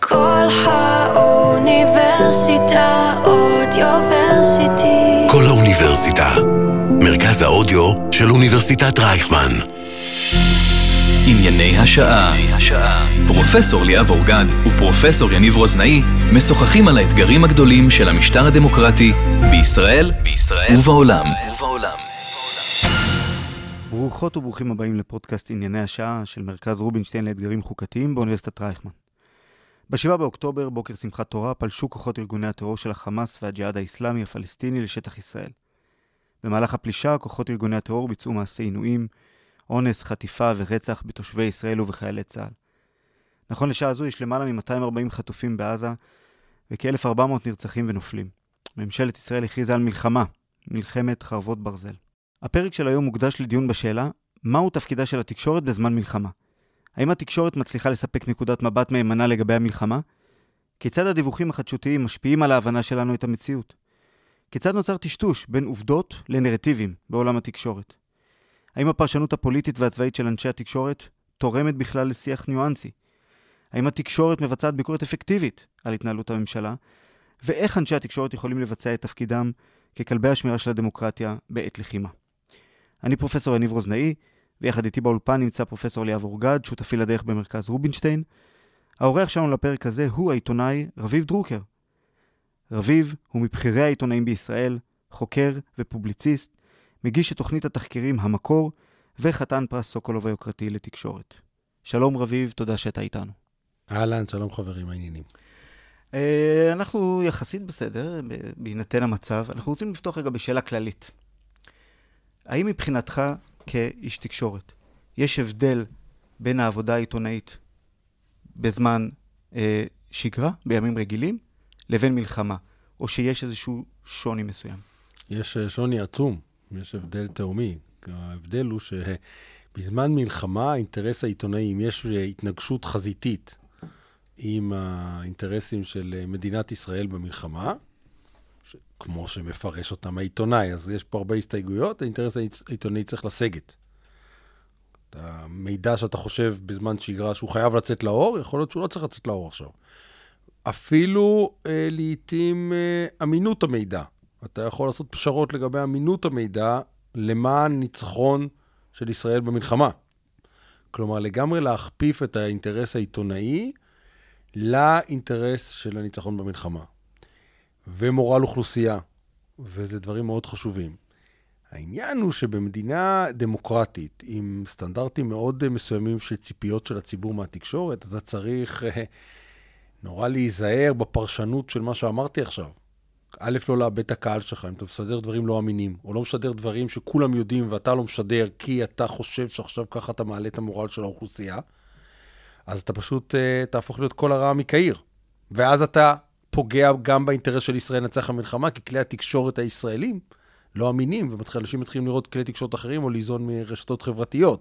כל האוניברסיטה אודיוורסיטי. כל האוניברסיטה. מרכז האודיו של אוניברסיטת רייכמן. ענייני השעה. פרופסור ליאב אורגד ופרופסור יניב רוזנאי משוחחים על האתגרים הגדולים של המשטר הדמוקרטי בישראל, בישראל ובעולם. ברוכות וברוכים הבאים לפודקאסט ענייני השעה של מרכז רובינשטיין לאתגרים חוקתיים באוניברסיטת רייכמן. ב-7 באוקטובר, בוקר שמחת תורה, פלשו כוחות ארגוני הטרור של החמאס והג'יהאד האיסלאמי הפלסטיני לשטח ישראל. במהלך הפלישה, כוחות ארגוני הטרור ביצעו מעשי עינויים, אונס, חטיפה ורצח בתושבי ישראל ובחיילי צה"ל. נכון לשעה זו יש למעלה מ-240 חטופים בעזה וכ-1,400 נרצחים ונופלים. ממשלת ישראל הכריזה על מלחמה, מלחמת חרבות ברזל. הפרק של היום מוקדש לדיון בשאלה מהו תפקידה של התקשורת בזמן מלחמה. האם התקשורת מצליחה לספק נקודת מבט מהימנה לגבי המלחמה? כיצד הדיווחים החדשותיים משפיעים על ההבנה שלנו את המציאות? כיצד נוצר טשטוש בין עובדות לנרטיבים בעולם התקשורת? האם הפרשנות הפוליטית והצבאית של אנשי התקשורת תורמת בכלל לשיח ניואנסי? האם התקשורת מבצעת ביקורת אפקטיבית על התנהלות הממשלה? ואיך אנשי התקשורת יכולים לבצע את תפקידם ככלבי השמירה של הדמוקרטיה בעת לחימה? אני פרופסור יניב רוזנאי, ויחד איתי באולפן נמצא פרופסור ליאב אורגד, שותפי לדרך במרכז רובינשטיין. האורח שלנו לפרק הזה הוא העיתונאי רביב דרוקר. רביב הוא מבכירי העיתונאים בישראל, חוקר ופובליציסט, מגיש את תוכנית התחקירים המקור, וחתן פרס סוקולוב היוקרתי לתקשורת. שלום רביב, תודה שאתה איתנו. אהלן, שלום חברים, העניינים. אה, אנחנו יחסית בסדר, בהינתן המצב. אנחנו רוצים לפתוח רגע בשאלה כללית. האם מבחינתך, כאיש תקשורת, יש הבדל בין העבודה העיתונאית בזמן אה, שגרה, בימים רגילים, לבין מלחמה, או שיש איזשהו שוני מסוים? יש אה, שוני עצום, יש הבדל תהומי. ההבדל הוא שבזמן מלחמה, האינטרס העיתונאי, אם יש התנגשות חזיתית עם האינטרסים של אה, מדינת ישראל במלחמה. כמו שמפרש אותם העיתונאי, אז יש פה הרבה הסתייגויות, האינטרס העיתונאי צריך לסגת. המידע שאתה חושב בזמן שגרה שהוא חייב לצאת לאור, יכול להיות שהוא לא צריך לצאת לאור עכשיו. אפילו אה, לעתים אה, אמינות המידע. אתה יכול לעשות פשרות לגבי אמינות המידע למען ניצחון של ישראל במלחמה. כלומר, לגמרי להכפיף את האינטרס העיתונאי לאינטרס של הניצחון במלחמה. ומורל אוכלוסייה, וזה דברים מאוד חשובים. העניין הוא שבמדינה דמוקרטית, עם סטנדרטים מאוד מסוימים של ציפיות של הציבור מהתקשורת, אתה צריך אה, נורא להיזהר בפרשנות של מה שאמרתי עכשיו. א', לא לאבד את הקהל שלך, אם אתה מסדר דברים לא אמינים, או לא משדר דברים שכולם יודעים ואתה לא משדר כי אתה חושב שעכשיו ככה אתה מעלה את המורל של האוכלוסייה, אז אתה פשוט uh, תהפוך להיות כל הרע מקהיר. ואז אתה פוגע גם באינטרס של ישראל לנצח המלחמה, כי כלי התקשורת הישראלים לא אמינים, ואנשים מתחילים לראות כלי תקשורת אחרים או ליזון מרשתות חברתיות.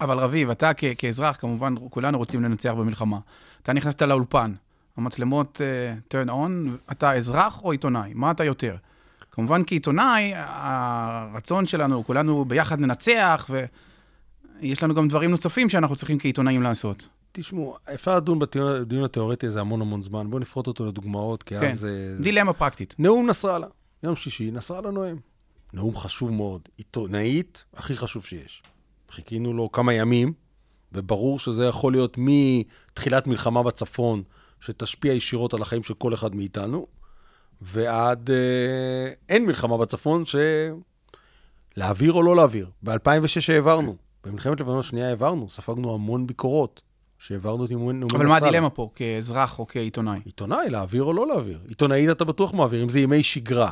אבל רביב, אתה כ- כאזרח, כמובן, כולנו רוצים לנצח במלחמה. אתה נכנסת לאולפן, המצלמות uh, turn on, אתה אזרח או עיתונאי? מה אתה יותר? כמובן, כעיתונאי, הרצון שלנו, כולנו ביחד ננצח, ויש לנו גם דברים נוספים שאנחנו צריכים כעיתונאים לעשות. תשמעו, אפשר לדון בדיון התיאורטי הזה המון המון זמן. בואו נפרוט אותו לדוגמאות, כי כן, אז... אה, דילמה פרקטית. נאום נסראללה, יום שישי, נסראללה נואם. נאום חשוב מאוד, עיתונאית, הכי חשוב שיש. חיכינו לו כמה ימים, וברור שזה יכול להיות מתחילת מלחמה בצפון, שתשפיע ישירות על החיים של כל אחד מאיתנו, ועד אה, אין מלחמה בצפון, שלהעביר או לא להעביר. ב-2006 העברנו, במלחמת לבנון השנייה העברנו, ספגנו המון ביקורות. שהעברנו את נאומי נסראללה. אבל מה הדילמה פה, כאזרח או כעיתונאי? עיתונאי, להעביר או לא להעביר. עיתונאית אתה בטוח מעביר, אם זה ימי שגרה,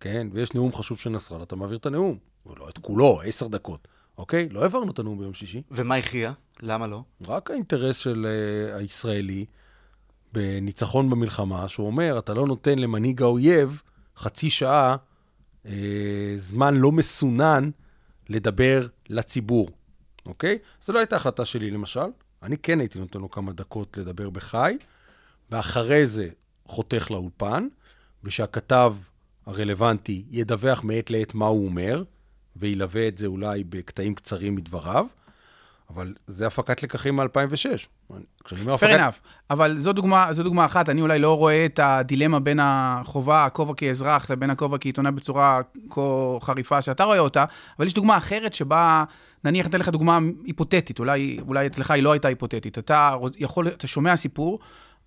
כן? ויש נאום חשוב של נסראללה, אתה מעביר את הנאום. לא את כולו, עשר דקות. אוקיי? לא העברנו את הנאום ביום שישי. ומה הכריע? למה לא? רק האינטרס של uh, הישראלי בניצחון במלחמה, שהוא אומר, אתה לא נותן למנהיג האויב חצי שעה uh, זמן לא מסונן לדבר לציבור, אוקיי? זו לא הייתה החלטה שלי, למשל. אני כן הייתי נותן לו כמה דקות לדבר בחי, ואחרי זה חותך לאולפן, ושהכתב הרלוונטי ידווח מעת לעת מה הוא אומר, וילווה את זה אולי בקטעים קצרים מדבריו, אבל זה הפקת לקחים מ-2006. כשאני אומר fair הפקת... enough. אבל זו דוגמה, זו דוגמה אחת, אני אולי לא רואה את הדילמה בין החובה, הכובע כאזרח, לבין הכובע כעיתונאי בצורה כה חריפה שאתה רואה אותה, אבל יש דוגמה אחרת שבה, נניח, אתן לך דוגמה היפותטית, אולי, אולי אצלך היא לא הייתה היפותטית. אתה יכול, אתה שומע סיפור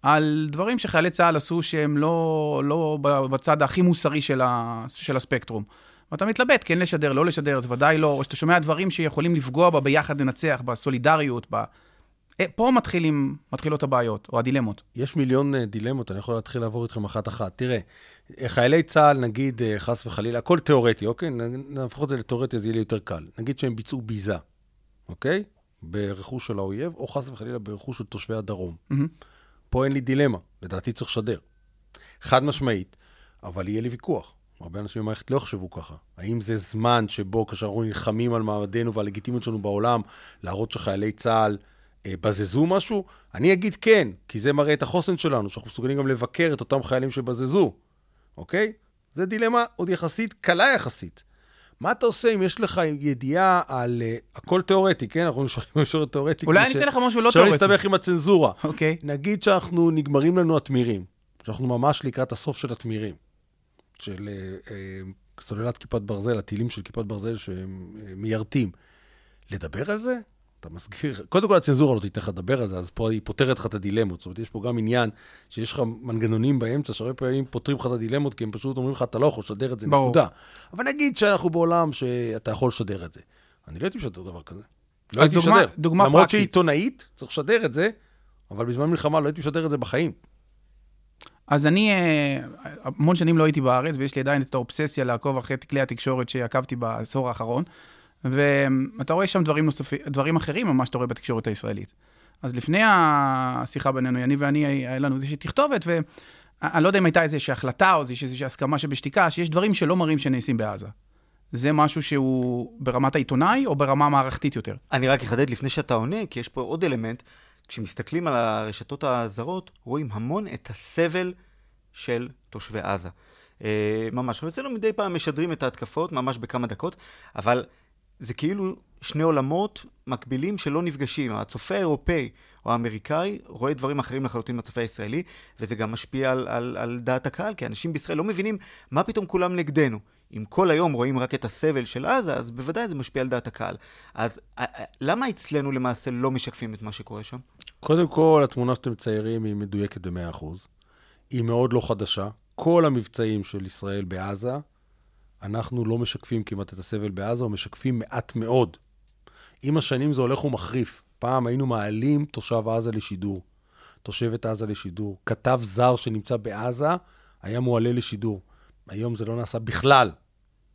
על דברים שחיילי צה"ל עשו שהם לא, לא בצד הכי מוסרי של, ה, של הספקטרום. ואתה מתלבט, כן לשדר, לא לשדר, זה ודאי לא, או שאתה שומע דברים שיכולים לפגוע בה ביחד לנצח, בסולידריות, ב... אה, פה מתחילים, מתחילות הבעיות, או הדילמות. יש מיליון אה, דילמות, אני יכול להתחיל לעבור איתכם אחת-אחת. תראה, אה, חיילי צה"ל, נגיד, חס וחלילה, הכל תיאורטי, אוקיי? נהפוך את זה לתיאורטי, אז יהיה לי יותר קל. נגיד שהם ביצעו ביזה, אוקיי? ברכוש של האויב, או חס וחלילה ברכוש של תושבי הדרום. Mm-hmm. פה אין לי דילמה, לדעתי צריך לשדר. חד משמעית, אבל יהיה לי ויכוח. הרבה אנשים במערכת לא יחשבו ככה. האם זה זמן שבו, כאשר אנחנו נלחמים על מעמדנו והלגיטימיות שלנו בעולם, להראות שחיילי צה"ל אה, בזזו משהו? אני אגיד כן, כי זה מראה את החוסן שלנו, שאנחנו מסוגלים גם לבקר את אותם חיילים שבזזו, אוקיי? זה דילמה עוד יחסית קלה יחסית. מה אתה עושה אם יש לך ידיעה על... Uh, הכל תיאורטי, כן? אנחנו נשארים במישור תיאורטי. אולי אני אתן לך משהו לא תיאורטי. שלא נסתבך עם הצנזורה. אוקיי. נגיד שאנחנו, נגמרים לנו התמירים, שאנחנו ממש לקראת הסוף של התמירים. של uh, uh, סוללת כיפת ברזל, הטילים של כיפת ברזל שהם uh, מיירטים. לדבר על זה? אתה מזכיר, קודם כל הצנזורה לא תיתן לך לדבר על זה, אז פה היא פותרת לך את הדילמות. זאת אומרת, יש פה גם עניין שיש לך מנגנונים באמצע, שהרבה פעמים פותרים לך את הדילמות, כי הם פשוט אומרים לך, אתה לא יכול לשדר את זה, ברור. נקודה. אבל נגיד שאנחנו בעולם שאתה יכול לשדר את זה. אני לא הייתי משדר דבר כזה. לא הייתי דוגמה, משדר. דוגמה למרות פרקטית. שעיתונאית, צריך לשדר את זה, אבל בזמן מלחמה לא הייתי משדר את זה בחיים. אז אני אה, המון שנים לא הייתי בארץ, ויש לי עדיין את האובססיה לעקוב אחרי כלי התקשורת שעקבתי בעשור האחרון, ואתה רואה שם דברים נוספים, דברים אחרים ממה שאתה רואה בתקשורת הישראלית. אז לפני השיחה בינינו, אני ואני, היה לנו איזושהי תכתובת, ואני לא יודע אם הייתה איזושהי החלטה או איזושהי הסכמה שבשתיקה, שיש דברים שלא מראים שנעשים בעזה. זה משהו שהוא ברמת העיתונאי או ברמה מערכתית יותר? אני רק אחדד לפני שאתה עונה, כי יש פה עוד אלמנט. כשמסתכלים על הרשתות הזרות, רואים המון את הסבל של תושבי עזה. אה, ממש. אצלנו מדי פעם משדרים את ההתקפות, ממש בכמה דקות, אבל זה כאילו שני עולמות מקבילים שלא נפגשים. הצופה האירופאי או האמריקאי רואה דברים אחרים לחלוטין מהצופה הישראלי, וזה גם משפיע על, על, על דעת הקהל, כי אנשים בישראל לא מבינים מה פתאום כולם נגדנו. אם כל היום רואים רק את הסבל של עזה, אז בוודאי זה משפיע על דעת הקהל. אז למה אצלנו למעשה לא משקפים את מה שקורה שם? קודם כל, התמונה שאתם מציירים היא מדויקת ב-100%. היא מאוד לא חדשה. כל המבצעים של ישראל בעזה, אנחנו לא משקפים כמעט את הסבל בעזה, או משקפים מעט מאוד. עם השנים זה הולך ומחריף. פעם היינו מעלים תושב עזה לשידור, תושבת עזה לשידור. כתב זר שנמצא בעזה היה מועלה לשידור. היום זה לא נעשה בכלל.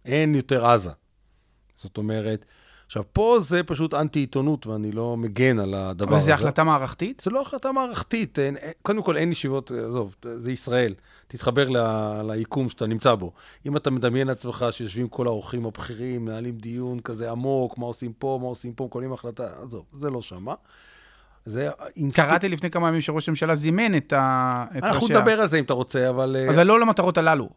אין יותר עזה. זאת אומרת, עכשיו, פה זה פשוט אנטי-עיתונות, ואני לא מגן על הדבר הזה. אבל זו החלטה מערכתית? זה לא החלטה מערכתית. אין, קודם כל, אין ישיבות, עזוב, זה ישראל. תתחבר ל, ליקום שאתה נמצא בו. אם אתה מדמיין לעצמך שיושבים כל האורחים הבכירים, מנהלים דיון כזה עמוק, מה עושים פה, מה עושים פה, מקבלים החלטה, עזוב, זה לא שמה. זה אינסט... קראתי לפני כמה ימים שראש הממשלה זימן את ה... אנחנו נדבר על זה אם אתה רוצה, אבל... אבל לא למטרות הללו.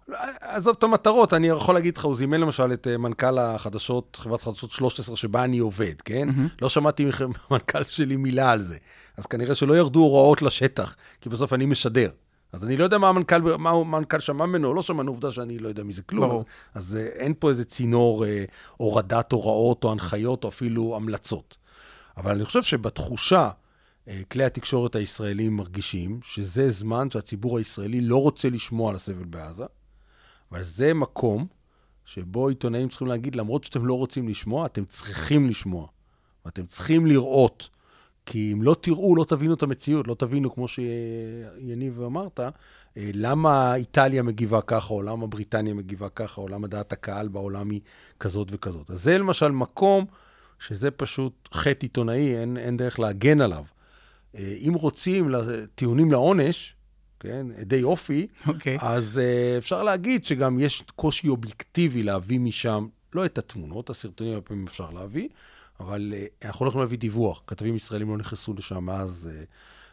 עזוב את המטרות, אני יכול להגיד לך, הוא זימן למשל את מנכ"ל החדשות, חברת חדשות 13, שבה אני עובד, כן? Mm-hmm. לא שמעתי ממנכ"ל שלי מילה על זה. אז כנראה שלא ירדו הוראות לשטח, כי בסוף אני משדר. אז אני לא יודע מה המנכ"ל, מה המנכ"ל שמע ממנו או לא שמע, עובדה שאני לא יודע מזה כלום. ברור. אז, אז אין פה איזה צינור אה, הורדת הוראות או הנחיות או אפילו המלצות. אבל אני חושב שבתחושה אה, כלי התקשורת הישראלים מרגישים שזה זמן שהציבור הישראלי לא רוצה לשמוע על הסבל בעזה, אבל זה מקום שבו עיתונאים צריכים להגיד, למרות שאתם לא רוצים לשמוע, אתם צריכים לשמוע. ואתם צריכים לראות, כי אם לא תראו, לא תבינו את המציאות, לא תבינו, כמו שיניב אמרת, אה, למה איטליה מגיבה ככה, או למה בריטניה מגיבה ככה, או למה דעת הקהל בעולם היא כזאת וכזאת. אז זה למשל מקום שזה פשוט חטא עיתונאי, אין, אין דרך להגן עליו. אה, אם רוצים טיעונים לעונש, כן, עדי אופי, okay. אוקיי. אז uh, אפשר להגיד שגם יש קושי אובייקטיבי להביא משם, לא את התמונות, הסרטונים הרבה פעמים אפשר להביא, אבל uh, אנחנו לא יכולים להביא דיווח. כתבים ישראלים לא נכנסו לשם uh,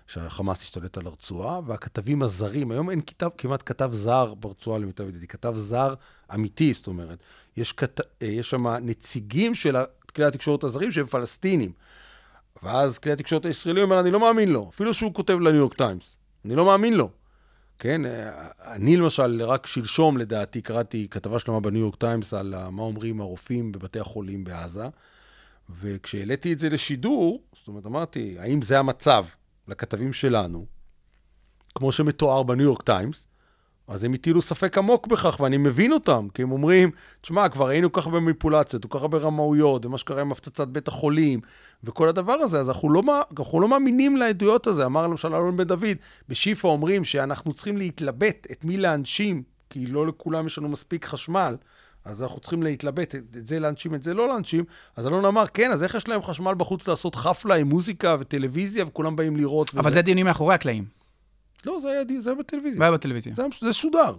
שהחמאס השתלט על הרצועה, והכתבים הזרים, היום אין כתב, כמעט כתב זר ברצועה למיטב ידידי, כתב זר אמיתי, זאת אומרת, יש, כת, uh, יש שם נציגים של כלי התקשורת הזרים שהם פלסטינים. ואז כלי התקשורת הישראלי אומר, אני לא מאמין לו, אפילו שהוא כותב לניו יורק טיימס. אני לא מאמין לו. כן, אני למשל, רק שלשום לדעתי, קראתי כתבה שלמה בניו יורק טיימס על מה אומרים הרופאים בבתי החולים בעזה, וכשהעליתי את זה לשידור, זאת אומרת, אמרתי, האם זה המצב לכתבים שלנו, כמו שמתואר בניו יורק טיימס, אז הם הטילו ספק עמוק בכך, ואני מבין אותם, כי הם אומרים, תשמע, כבר היינו ככה במניפולציות, וכל כך הרבה רמאויות, ומה שקרה עם הפצצת בית החולים, וכל הדבר הזה, אז אנחנו לא, אנחנו לא מאמינים לעדויות הזה. אמר למשל אלון בן דוד, בשיפא אומרים שאנחנו צריכים להתלבט את מי להנשים, כי לא לכולם יש לנו מספיק חשמל, אז אנחנו צריכים להתלבט, את זה להנשים, את זה לא להנשים. אז אלון אמר, כן, אז איך יש להם חשמל בחוץ לעשות חפלה עם מוזיקה וטלוויזיה, וכולם באים לראות? אבל וזה... זה דיונים מאחורי הקלעים. לא, זה היה, זה היה בטלוויזיה. זה היה בטלוויזיה. זה, זה שודר.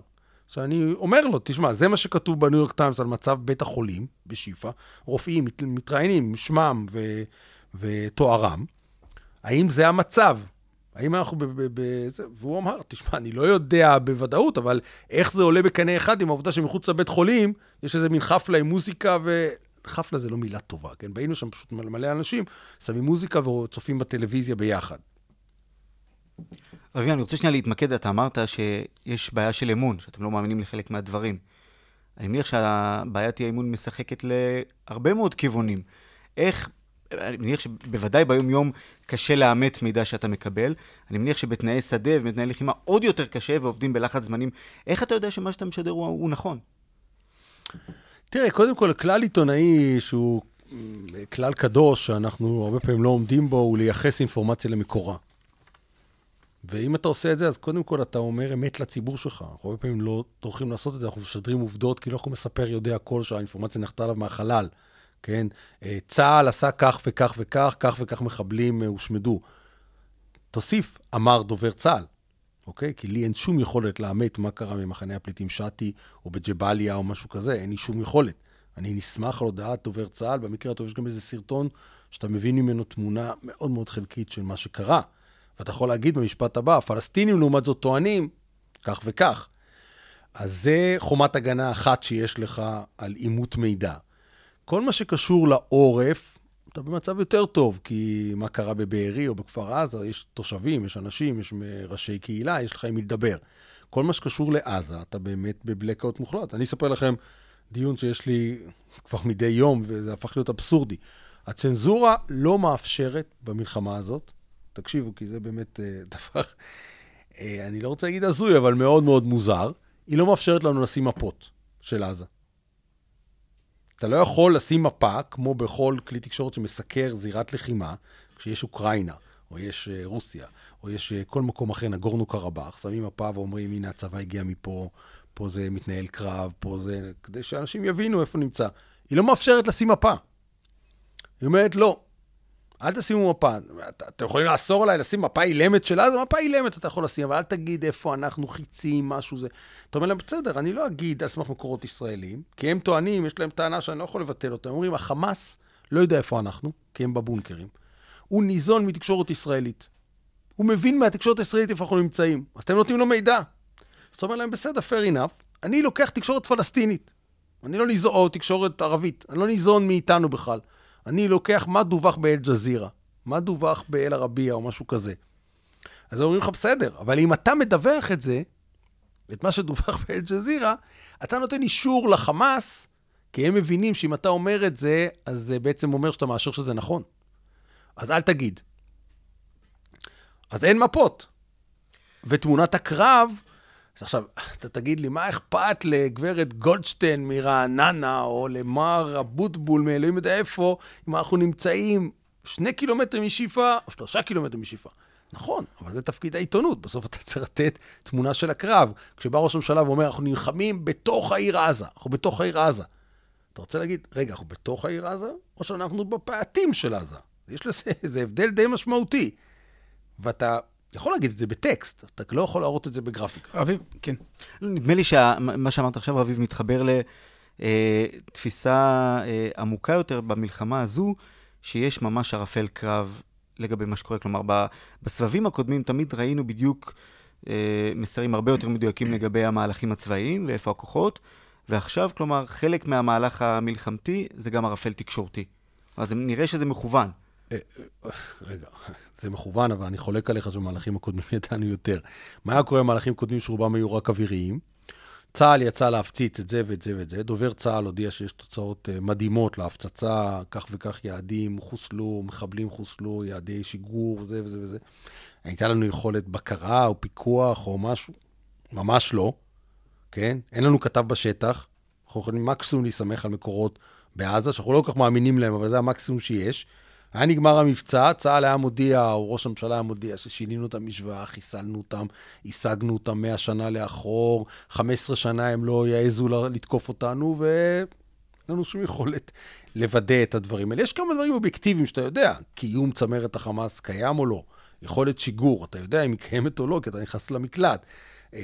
עכשיו, אני אומר לו, תשמע, זה מה שכתוב בניו יורק טיימס על מצב בית החולים בשיפא, רופאים מת, מתראיינים שמם ו, ותוארם, האם זה המצב? האם אנחנו ב... ב, ב זה, והוא אמר, תשמע, אני לא יודע בוודאות, אבל איך זה עולה בקנה אחד עם העובדה שמחוץ לבית חולים יש איזה מין חפלה עם מוזיקה ו... חפלה זה לא מילה טובה, כן? באים לשם פשוט מלא אנשים, שמים מוזיקה וצופים בטלוויזיה ביחד. רבי, אני רוצה שנייה להתמקד, אתה אמרת שיש בעיה של אמון, שאתם לא מאמינים לחלק מהדברים. אני מניח שהבעיית אי האמון משחקת להרבה מאוד כיוונים. איך, אני מניח שבוודאי ביום-יום קשה לאמת מידע שאתה מקבל. אני מניח שבתנאי שדה ובתנאי לחימה עוד יותר קשה ועובדים בלחץ זמנים. איך אתה יודע שמה שאתה משדר הוא, הוא נכון? תראה, קודם כל, כלל עיתונאי שהוא כלל קדוש, שאנחנו הרבה פעמים לא עומדים בו, הוא לייחס אינפורמציה למקורה. ואם אתה עושה את זה, אז קודם כל אתה אומר אמת לציבור שלך. אנחנו הרבה פעמים לא טורחים לעשות את זה, אנחנו משדרים עובדות, כאילו אנחנו מספר יודע הכל שהאינפורמציה נחתה עליו מהחלל, כן? אה, צה"ל עשה כך וכך וכך, כך וכך מחבלים אה, הושמדו. תוסיף, אמר דובר צה"ל, אוקיי? כי לי אין שום יכולת לאמת מה קרה ממחנה הפליטים שתי, או בג'באליה או משהו כזה, אין לי שום יכולת. אני נסמך על הודעת דובר צה"ל, במקרה הטוב יש גם איזה סרטון שאתה מבין ממנו תמונה מאוד מאוד חלקית של מה שקרה. ואתה יכול להגיד במשפט הבא, הפלסטינים לעומת זאת טוענים כך וכך. אז זה חומת הגנה אחת שיש לך על אימות מידע. כל מה שקשור לעורף, אתה במצב יותר טוב, כי מה קרה בבארי או בכפר עזה, יש תושבים, יש אנשים, יש ראשי קהילה, יש לך עם מי לדבר. כל מה שקשור לעזה, אתה באמת בבלקאוט מוחלט. אני אספר לכם דיון שיש לי כבר מדי יום, וזה הפך להיות אבסורדי. הצנזורה לא מאפשרת במלחמה הזאת תקשיבו, כי זה באמת uh, דבר, uh, אני לא רוצה להגיד הזוי, אבל מאוד מאוד מוזר. היא לא מאפשרת לנו לשים מפות של עזה. אתה לא יכול לשים מפה, כמו בכל כלי תקשורת שמסקר זירת לחימה, כשיש אוקראינה, או יש uh, רוסיה, או יש כל מקום אחר, נגורנו קרבאח, שמים מפה ואומרים, הנה הצבא הגיע מפה, פה זה מתנהל קרב, פה זה... כדי שאנשים יבינו איפה נמצא. היא לא מאפשרת לשים מפה. היא אומרת, לא, אל תשימו מפה. אתם יכולים לאסור עליי לשים מפה אילמת של אז, מפה אילמת אתה יכול לשים, אבל אל תגיד איפה אנחנו חיצים, משהו זה. אתה אומר להם, בסדר, אני לא אגיד על סמך מקורות ישראלים, כי הם טוענים, יש להם טענה שאני לא יכול לבטל אותה. הם אומרים, החמאס לא יודע איפה אנחנו, כי הם בבונקרים. הוא ניזון מתקשורת ישראלית. הוא מבין מהתקשורת הישראלית איפה אנחנו נמצאים. אז אתם נותנים לו מידע. אז אתה אומר להם, בסדר, fair enough, אני לוקח תקשורת פלסטינית. אני לא ניזון, או תקשורת ערבית. אני לא ניזון מאיתנו בכלל. אני לוקח מה דווח באל-ג'זירה, מה דווח באל-ערבייה או משהו כזה. אז אומרים לך, בסדר, אבל אם אתה מדווח את זה, את מה שדווח באל-ג'זירה, אתה נותן אישור לחמאס, כי הם מבינים שאם אתה אומר את זה, אז זה בעצם אומר שאתה מאשר שזה נכון. אז אל תגיד. אז אין מפות. ותמונת הקרב עכשיו, אתה תגיד לי, מה אכפת לגברת גולדשטיין מרעננה, או למר אבוטבול מאלוהים יודע איפה, אם אנחנו נמצאים שני קילומטר משיפה, או שלושה קילומטר משיפה. נכון, אבל זה תפקיד העיתונות. בסוף אתה צריך לתת תמונה של הקרב. כשבא ראש הממשלה ואומר, אנחנו נלחמים בתוך העיר עזה, אנחנו בתוך העיר עזה. אתה רוצה להגיד, רגע, אנחנו בתוך העיר עזה, או שאנחנו בפאתים של עזה? יש לזה איזה הבדל די משמעותי. ואתה יכול להגיד את זה בטקסט, אתה לא יכול להראות את זה בגרפיקה. אביב, כן. נדמה לי שמה שאמרת עכשיו, אביב, מתחבר לתפיסה אה, עמוקה יותר במלחמה הזו, שיש ממש ערפל קרב לגבי מה שקורה. כלומר, בסבבים הקודמים תמיד ראינו בדיוק אה, מסרים הרבה יותר מדויקים לגבי המהלכים הצבאיים ואיפה הכוחות, ועכשיו, כלומר, חלק מהמהלך המלחמתי זה גם ערפל תקשורתי. אז נראה שזה מכוון. אה, אה, רגע, זה מכוון, אבל אני חולק עליך שבמהלכים הקודמים ידענו יותר. מה היה קורה במהלכים קודמים שרובם היו רק אוויריים? צה"ל יצא להפציץ את זה ואת זה ואת זה. דובר צה"ל הודיע שיש תוצאות אה, מדהימות להפצצה, כך וכך יעדים חוסלו, מחבלים חוסלו, יעדי שיגור וזה וזה וזה. הייתה לנו יכולת בקרה או פיקוח או משהו? ממש לא, כן? אין לנו כתב בשטח. אנחנו יכולים מקסימום להסתמך על מקורות בעזה, שאנחנו לא כל כך מאמינים להם, אבל זה המקסימום שיש. היה נגמר המבצע, צה"ל היה מודיע, או ראש הממשלה היה מודיע, ששינינו את המשוואה, חיסלנו אותם, השגנו אותם 100 שנה לאחור, 15 שנה הם לא יעזו לתקוף אותנו, ואין לנו שום יכולת לוודא את הדברים האלה. יש כמה דברים אובייקטיביים שאתה יודע, קיום צמרת החמאס קיים או לא, יכולת שיגור, אתה יודע אם היא קיימת או לא, כי אתה נכנס למקלט. אה,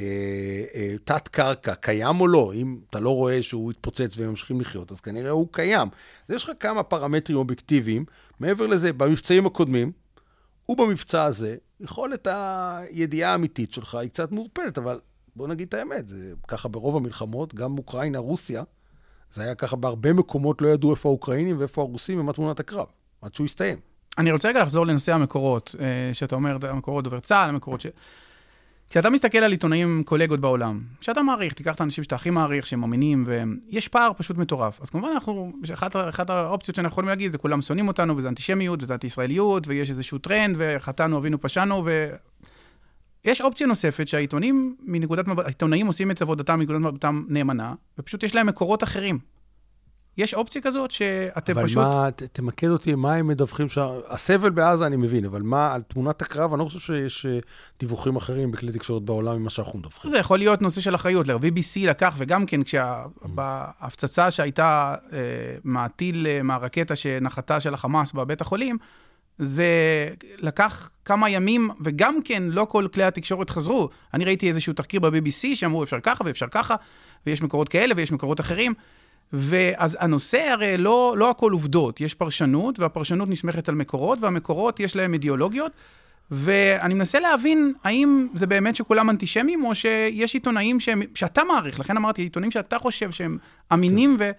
אה, תת-קרקע, קיים או לא? אם אתה לא רואה שהוא התפוצץ והם ממשיכים לחיות, אז כנראה הוא קיים. אז יש לך כמה פרמטרים אובייקטיביים. מעבר לזה, במבצעים הקודמים, ובמבצע הזה, יכולת הידיעה האמיתית שלך היא קצת מעורפלת, אבל בוא נגיד את האמת, זה ככה ברוב המלחמות, גם אוקראינה, רוסיה, זה היה ככה בהרבה מקומות, לא ידעו איפה האוקראינים ואיפה הרוסים ומה תמונת הקרב, עד שהוא הסתיים. אני רוצה רגע לחזור לנושא המקורות, אה, שאתה אומר, המקורות דובר צה"ל, המקורות ש... כשאתה מסתכל על עיתונאים קולגות בעולם, שאתה מעריך, תיקח את האנשים שאתה הכי מעריך, שהם אמינים, ויש פער פשוט מטורף. אז כמובן, אנחנו, אחת, אחת האופציות שאנחנו יכולים להגיד, זה כולם שונאים אותנו, וזה אנטישמיות, וזה אנטי-ישראליות, ויש איזשהו טרנד, וחטאנו, אבינו, פשענו, ו... יש אופציה נוספת שהעיתונים, מנקודת מבט, העיתונאים עושים את עבודתם מנקודת מבטם נאמנה, ופשוט יש להם מקורות אחרים. יש אופציה כזאת שאתם אבל פשוט... אבל מה, ת, תמקד אותי, מה הם מדווחים שם? הסבל בעזה אני מבין, אבל מה, על תמונת הקרב, אני לא חושב שיש uh, דיווחים אחרים בכלי תקשורת בעולם ממה שאנחנו מדווחים. זה יכול להיות נושא של אחריות. ל-VBC לקח, וגם כן, כשההפצצה שהייתה uh, מהטיל, uh, מהרקטה שנחתה של החמאס בבית החולים, זה לקח כמה ימים, וגם כן, לא כל כלי התקשורת חזרו. אני ראיתי איזשהו תחקיר ב-BBC שאמרו, אפשר ככה ואפשר ככה, ויש מקורות כאלה ויש מקורות אחרים. ואז הנושא הרי לא, לא הכל עובדות, יש פרשנות, והפרשנות נסמכת על מקורות, והמקורות יש להם אידיאולוגיות, ואני מנסה להבין האם זה באמת שכולם אנטישמים, או שיש עיתונאים שהם, שאתה מעריך, לכן אמרתי, עיתונאים שאתה חושב שהם אמינים, ו,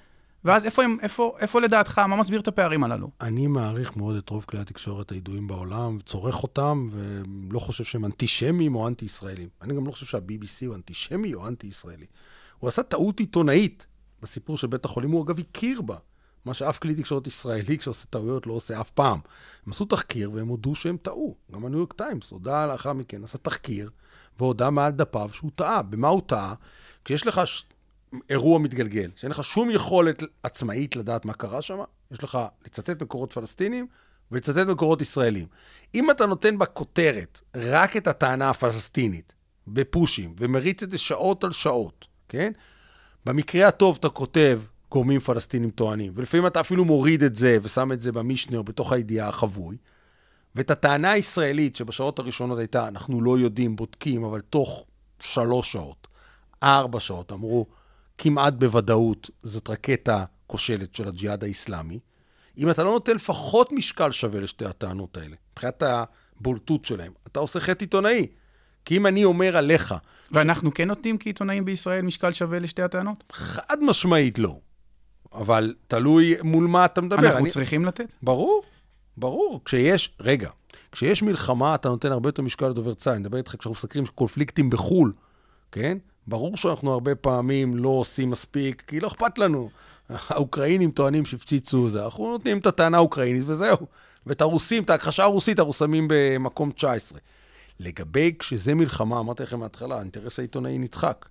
ואז איפה, הם, איפה, איפה לדעתך, מה מסביר את הפערים הללו? אני מעריך מאוד את רוב כלי התקשורת הידועים בעולם, צורך אותם, ולא חושב שהם אנטישמים או אנטי-ישראלים. אני גם לא חושב שה-BBC הוא אנטישמי או אנטי-ישראלי. הוא עשה טעות עיתונאית. בסיפור של בית החולים, הוא אגב הכיר בה. מה שאף כלי תקשורת ישראלי, כשעושה טעויות, לא עושה אף פעם. הם עשו תחקיר והם הודו שהם טעו. גם הניו יורק טיימס הודה לאחר מכן, עשה תחקיר, והודה מעל דפיו שהוא טעה. במה הוא טעה? כשיש לך ש... אירוע מתגלגל, שאין לך שום יכולת עצמאית לדעת מה קרה שם, יש לך לצטט מקורות פלסטינים ולצטט מקורות ישראלים. אם אתה נותן בכותרת רק את הטענה הפלסטינית, בפושים, ומריץ את זה שעות על שעות, כן? במקרה הטוב אתה כותב גורמים פלסטינים טוענים, ולפעמים אתה אפילו מוריד את זה ושם את זה במשנה או בתוך הידיעה החבוי. ואת הטענה הישראלית שבשעות הראשונות הייתה, אנחנו לא יודעים, בודקים, אבל תוך שלוש שעות, ארבע שעות, אמרו, כמעט בוודאות זאת רקטה כושלת של הג'יהאד האיסלאמי. אם אתה לא נותן לפחות משקל שווה לשתי הטענות האלה, מבחינת הבולטות שלהם, אתה עושה חטא עיתונאי. כי אם אני אומר עליך... ואנחנו כן נותנים כעיתונאים בישראל משקל שווה לשתי הטענות? חד משמעית לא. אבל תלוי מול מה אתה מדבר. אנחנו אני... צריכים לתת? ברור, ברור. כשיש, רגע, כשיש מלחמה, אתה נותן הרבה יותר משקל לדובר צה"ל. אני מדבר איתך כשאנחנו מסקרים קונפליקטים בחו"ל, כן? ברור שאנחנו הרבה פעמים לא עושים מספיק, כי לא אכפת לנו. האוקראינים טוענים שהפציצו זה, אנחנו נותנים את הטענה האוקראינית וזהו. ואת הרוסים, את ההכחשה הרוסית, אנחנו שמים במקום 19. לגבי כשזה מלחמה, אמרתי לכם מההתחלה, האינטרס העיתונאי נדחק.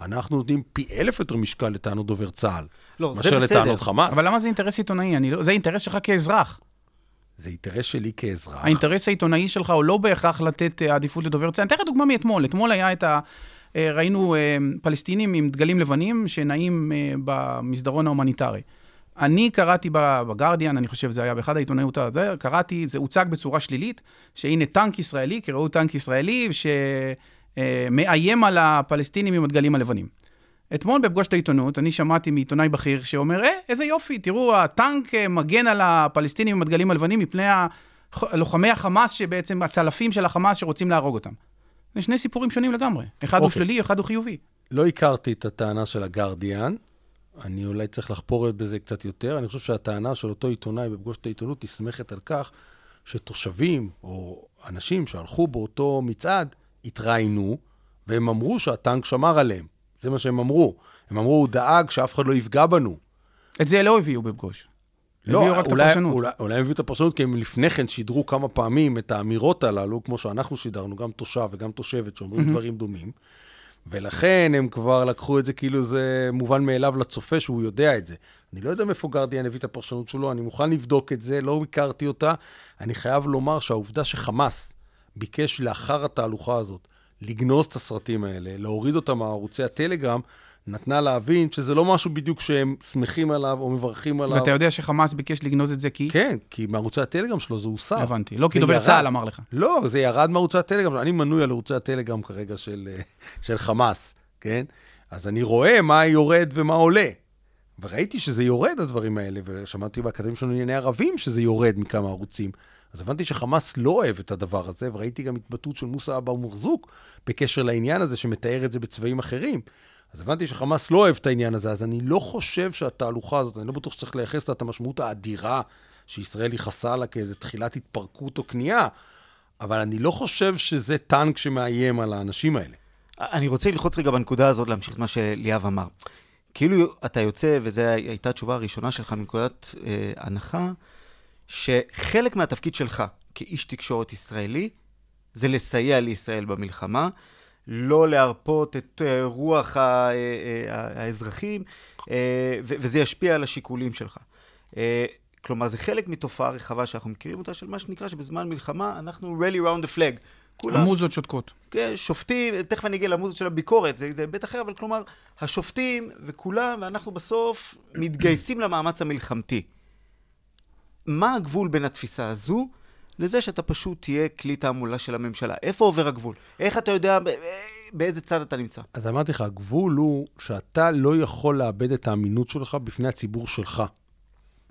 אנחנו נותנים פי אלף יותר משקל לטענות דובר צה"ל, לא, בסדר. לטענות חמאס. אבל למה זה אינטרס עיתונאי? לא... זה אינטרס שלך כאזרח. זה אינטרס שלי כאזרח. האינטרס העיתונאי שלך הוא לא בהכרח לתת אה, עדיפות לדובר צה"ל. אני אתן לך דוגמה מאתמול. אתמול היה את ה... אה, ראינו אה, פלסטינים עם דגלים לבנים שנעים במסדרון ההומניטרי. אני קראתי בגרדיאן, אני חושב שזה היה באחד העיתונאיות הזה, קראתי, זה הוצג בצורה שלילית, שהנה טנק ישראלי, כי ראו טנק ישראלי, שמאיים על הפלסטינים עם הדגלים הלבנים. אתמול בפגוש את העיתונות, אני שמעתי מעיתונאי בכיר שאומר, אה, איזה יופי, תראו, הטנק אה, מגן על הפלסטינים עם הדגלים הלבנים מפני לוחמי החמאס, שבעצם הצלפים של החמאס שרוצים להרוג אותם. זה שני סיפורים שונים לגמרי. אחד okay. הוא אוקיי. שלילי, אחד הוא חיובי. לא הכרתי את הטענה של הגרדיאן, אני אולי צריך לחפור בזה קצת יותר. אני חושב שהטענה של אותו עיתונאי בפגוש את העיתונות נסמכת על כך שתושבים או אנשים שהלכו באותו מצעד התראיינו, והם אמרו שהטנק שמר עליהם. זה מה שהם אמרו. הם אמרו, הוא דאג שאף אחד לא יפגע בנו. את זה לא הביאו בפגוש. לא, אולי. אולי, אולי הם הביאו את הפרשנות כי הם לפני כן שידרו כמה פעמים את האמירות הללו, כמו שאנחנו שידרנו, גם תושב וגם תושבת שאומרים דברים דומים, ולכן הם כבר לקחו את זה כאילו זה מובן מאליו לצופה שהוא יודע את זה. אני לא יודע מאיפה גרדיאן הביא את הפרשנות שלו, אני מוכן לבדוק את זה, לא הכרתי אותה. אני חייב לומר שהעובדה שחמאס ביקש לאחר התהלוכה הזאת לגנוז את הסרטים האלה, להוריד אותם מערוצי הטלגרם, נתנה להבין שזה לא משהו בדיוק שהם שמחים עליו או מברכים עליו. ואתה יודע שחמאס ביקש לגנוז את זה כי... כן, כי מערוצי הטלגרם שלו זה הוסר. הבנתי. לא כי דובר ירד. צה"ל אמר לך. לא, זה ירד מערוצי הטלגרם. אני מנוי על ערוצי הטלגרם כרגע של, אה, של חמאס, כן? אז אני רואה מה יורד ומה עולה. וראיתי שזה יורד, הדברים האלה, ושמעתי באקדמיה שלנו לענייני ערבים שזה יורד מכמה ערוצים. אז הבנתי שחמאס לא אוהב את הדבר הזה, וראיתי גם התבטאות של מוסא אבו מרזוק בקשר לעניין הזה, שמתאר את זה בצבעים אחרים. אז הבנתי שחמאס לא אוהב את העניין הזה, אז אני לא חושב שהתהלוכה הזאת, אני לא בטוח שצריך לייחס לה את המשמעות האדירה שישראל ייחסה לה כאיזו תחילת התפרקות או כניעה, אבל אני לא חושב שזה טנק שמאיים על האנשים האלה. אני רוצה ללחוץ רגע בנקודה הזאת, להמשיך את מה שליאב אמר. כאילו אתה יוצא, וזו הייתה התשובה הראשונה שלך מנקודת אה, הנחה, שחלק מהתפקיד שלך כאיש תקשורת ישראלי, זה לסייע לישראל במלחמה, לא להרפות את אה, רוח אה, אה, האזרחים, וזה ישפיע על השיקולים שלך. כלומר, זה חלק מתופעה רחבה שאנחנו מכירים אותה, של מה שנקרא שבזמן מלחמה אנחנו rally round the flag. כולם המוזות שותקות. כן, שופטים, תכף אני אגיע למוזות של הביקורת, זה, זה היבט אחר, אבל כלומר, השופטים וכולם, ואנחנו בסוף מתגייסים למאמץ המלחמתי. מה הגבול בין התפיסה הזו לזה שאתה פשוט תהיה כלי תעמולה של הממשלה? איפה עובר הגבול? איך אתה יודע באיזה צד אתה נמצא? אז אמרתי לך, הגבול הוא שאתה לא יכול לאבד את האמינות שלך בפני הציבור שלך.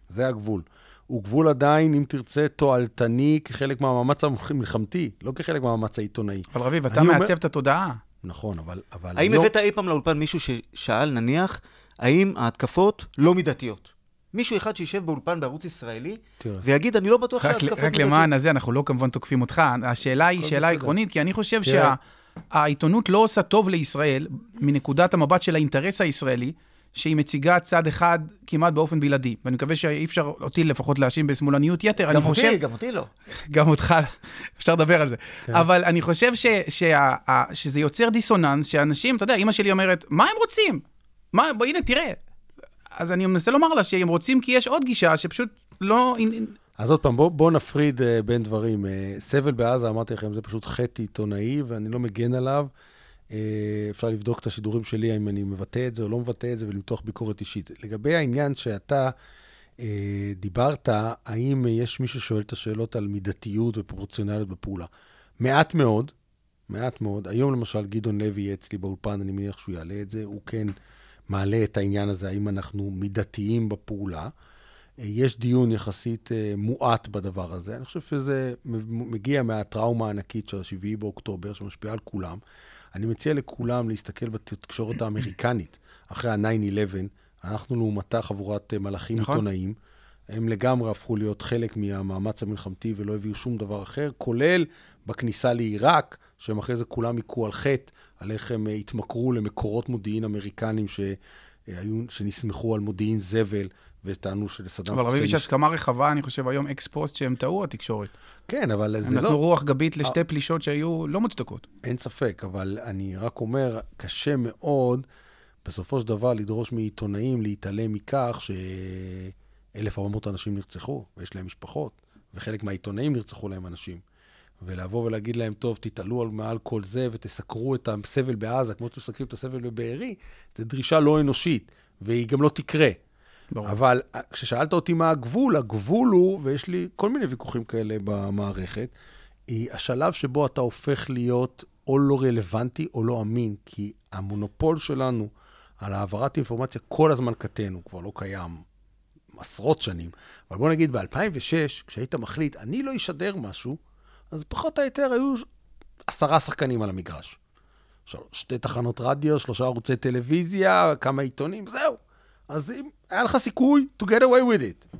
זה הגבול. הוא גבול עדיין, אם תרצה, תועלתני כחלק מהמאמץ המלחמתי, לא כחלק מהמאמץ העיתונאי. אבל רביב, אתה אני אומר- מעצב את התודעה. נכון, אבל... אבל האם לא... הבאת אי פעם לאולפן מישהו ששאל, נניח, האם ההתקפות לא מידתיות? מישהו אחד שישב באולפן בערוץ ישראלי. ויגיד, אני לא בטוח רק, שההתקפות רק למען הזה, אנחנו לא כמובן תוקפים אותך. השאלה היא שאלה. עקרונית, כי אני חושב. שהעיתונות לא עושה טוב לישראל, מנקודת המבט של האינטרס הישראלי, שהיא מציגה צד אחד כמעט באופן בלעדי. ואני מקווה שאי אפשר אותי לפחות להאשים בשמאלניות יתר. גם חושב... אותי, גם אותי לא. גם אותך, אפשר לדבר על זה. כן. אבל אני חושב ש, שה, ה, שזה יוצר דיסוננס, שאנשים, אתה יודע, אימא שלי אומרת, מה הם רוצים? מה, בוא, הנה, תראה. אז אני מנסה לומר לה שהם רוצים כי יש עוד גישה שפשוט לא... אז עוד פעם, בואו בוא נפריד uh, בין דברים. Uh, סבל בעזה, אמרתי לכם, זה פשוט חטא עיתונאי, ואני לא מגן עליו. Uh, אפשר לבדוק את השידורים שלי, האם אני מבטא את זה או לא מבטא את זה, ולמתוח ביקורת אישית. לגבי העניין שאתה uh, דיברת, האם uh, יש מישהו ששואל את השאלות על מידתיות ופרופורציונליות בפעולה? מעט מאוד, מעט מאוד. היום למשל גדעון לוי יהיה אצלי באולפן, אני מניח שהוא יעלה את זה, הוא כן מעלה את העניין הזה, האם אנחנו מידתיים בפעולה. יש דיון יחסית אה, מועט בדבר הזה. אני חושב שזה מגיע מהטראומה הענקית של ה-7 באוקטובר, שמשפיעה על כולם. אני מציע לכולם להסתכל בתקשורת האמריקנית, אחרי ה-9-11, אנחנו לעומתה חבורת אה, מלאכים נכון. עיתונאים. הם לגמרי הפכו להיות חלק מהמאמץ המלחמתי ולא הביאו שום דבר אחר, כולל בכניסה לעיראק, שהם אחרי זה כולם היכו על חטא, על איך הם אה, התמכרו למקורות מודיעין אמריקנים שהיו, שנסמכו על מודיעין זבל, וטענו שלסדאם אבל רביב, יש חוסיין... הסכמה רחבה, אני חושב, היום אקס פוסט שהם טעו, התקשורת. כן, אבל זה נתנו לא... רוח גבית לשתי פלישות שהיו לא מוצדקות. אין ספק, אבל אני רק אומר, קשה מאוד בסופו של דבר לדרוש מעיתונאים להתעלם מכך ש-1,400 אנשים נרצחו, ויש להם משפחות, וחלק מהעיתונאים נרצחו להם אנשים. ולבוא ולהגיד להם, טוב, תתעלו על מעל כל זה ותסקרו את הסבל בעזה, כמו שאתם מסקרים את הסבל בבארי, זו דרישה לא אנושית, והיא גם לא תקרה. ברור. אבל אה, כששאלת אותי מה הגבול, הגבול הוא, ויש לי כל מיני ויכוחים כאלה במערכת, היא השלב שבו אתה הופך להיות או לא רלוונטי או לא אמין, כי המונופול שלנו על העברת אינפורמציה כל הזמן קטן, הוא כבר לא קיים עשרות שנים. אבל בוא נגיד, ב-2006, כשהיית מחליט, אני לא אשדר משהו, אז פחות או יותר היו עשרה שחקנים על המגרש. שתי תחנות רדיו, שלושה ערוצי טלוויזיה, כמה עיתונים, זהו. אז אם היה לך סיכוי to get away with it.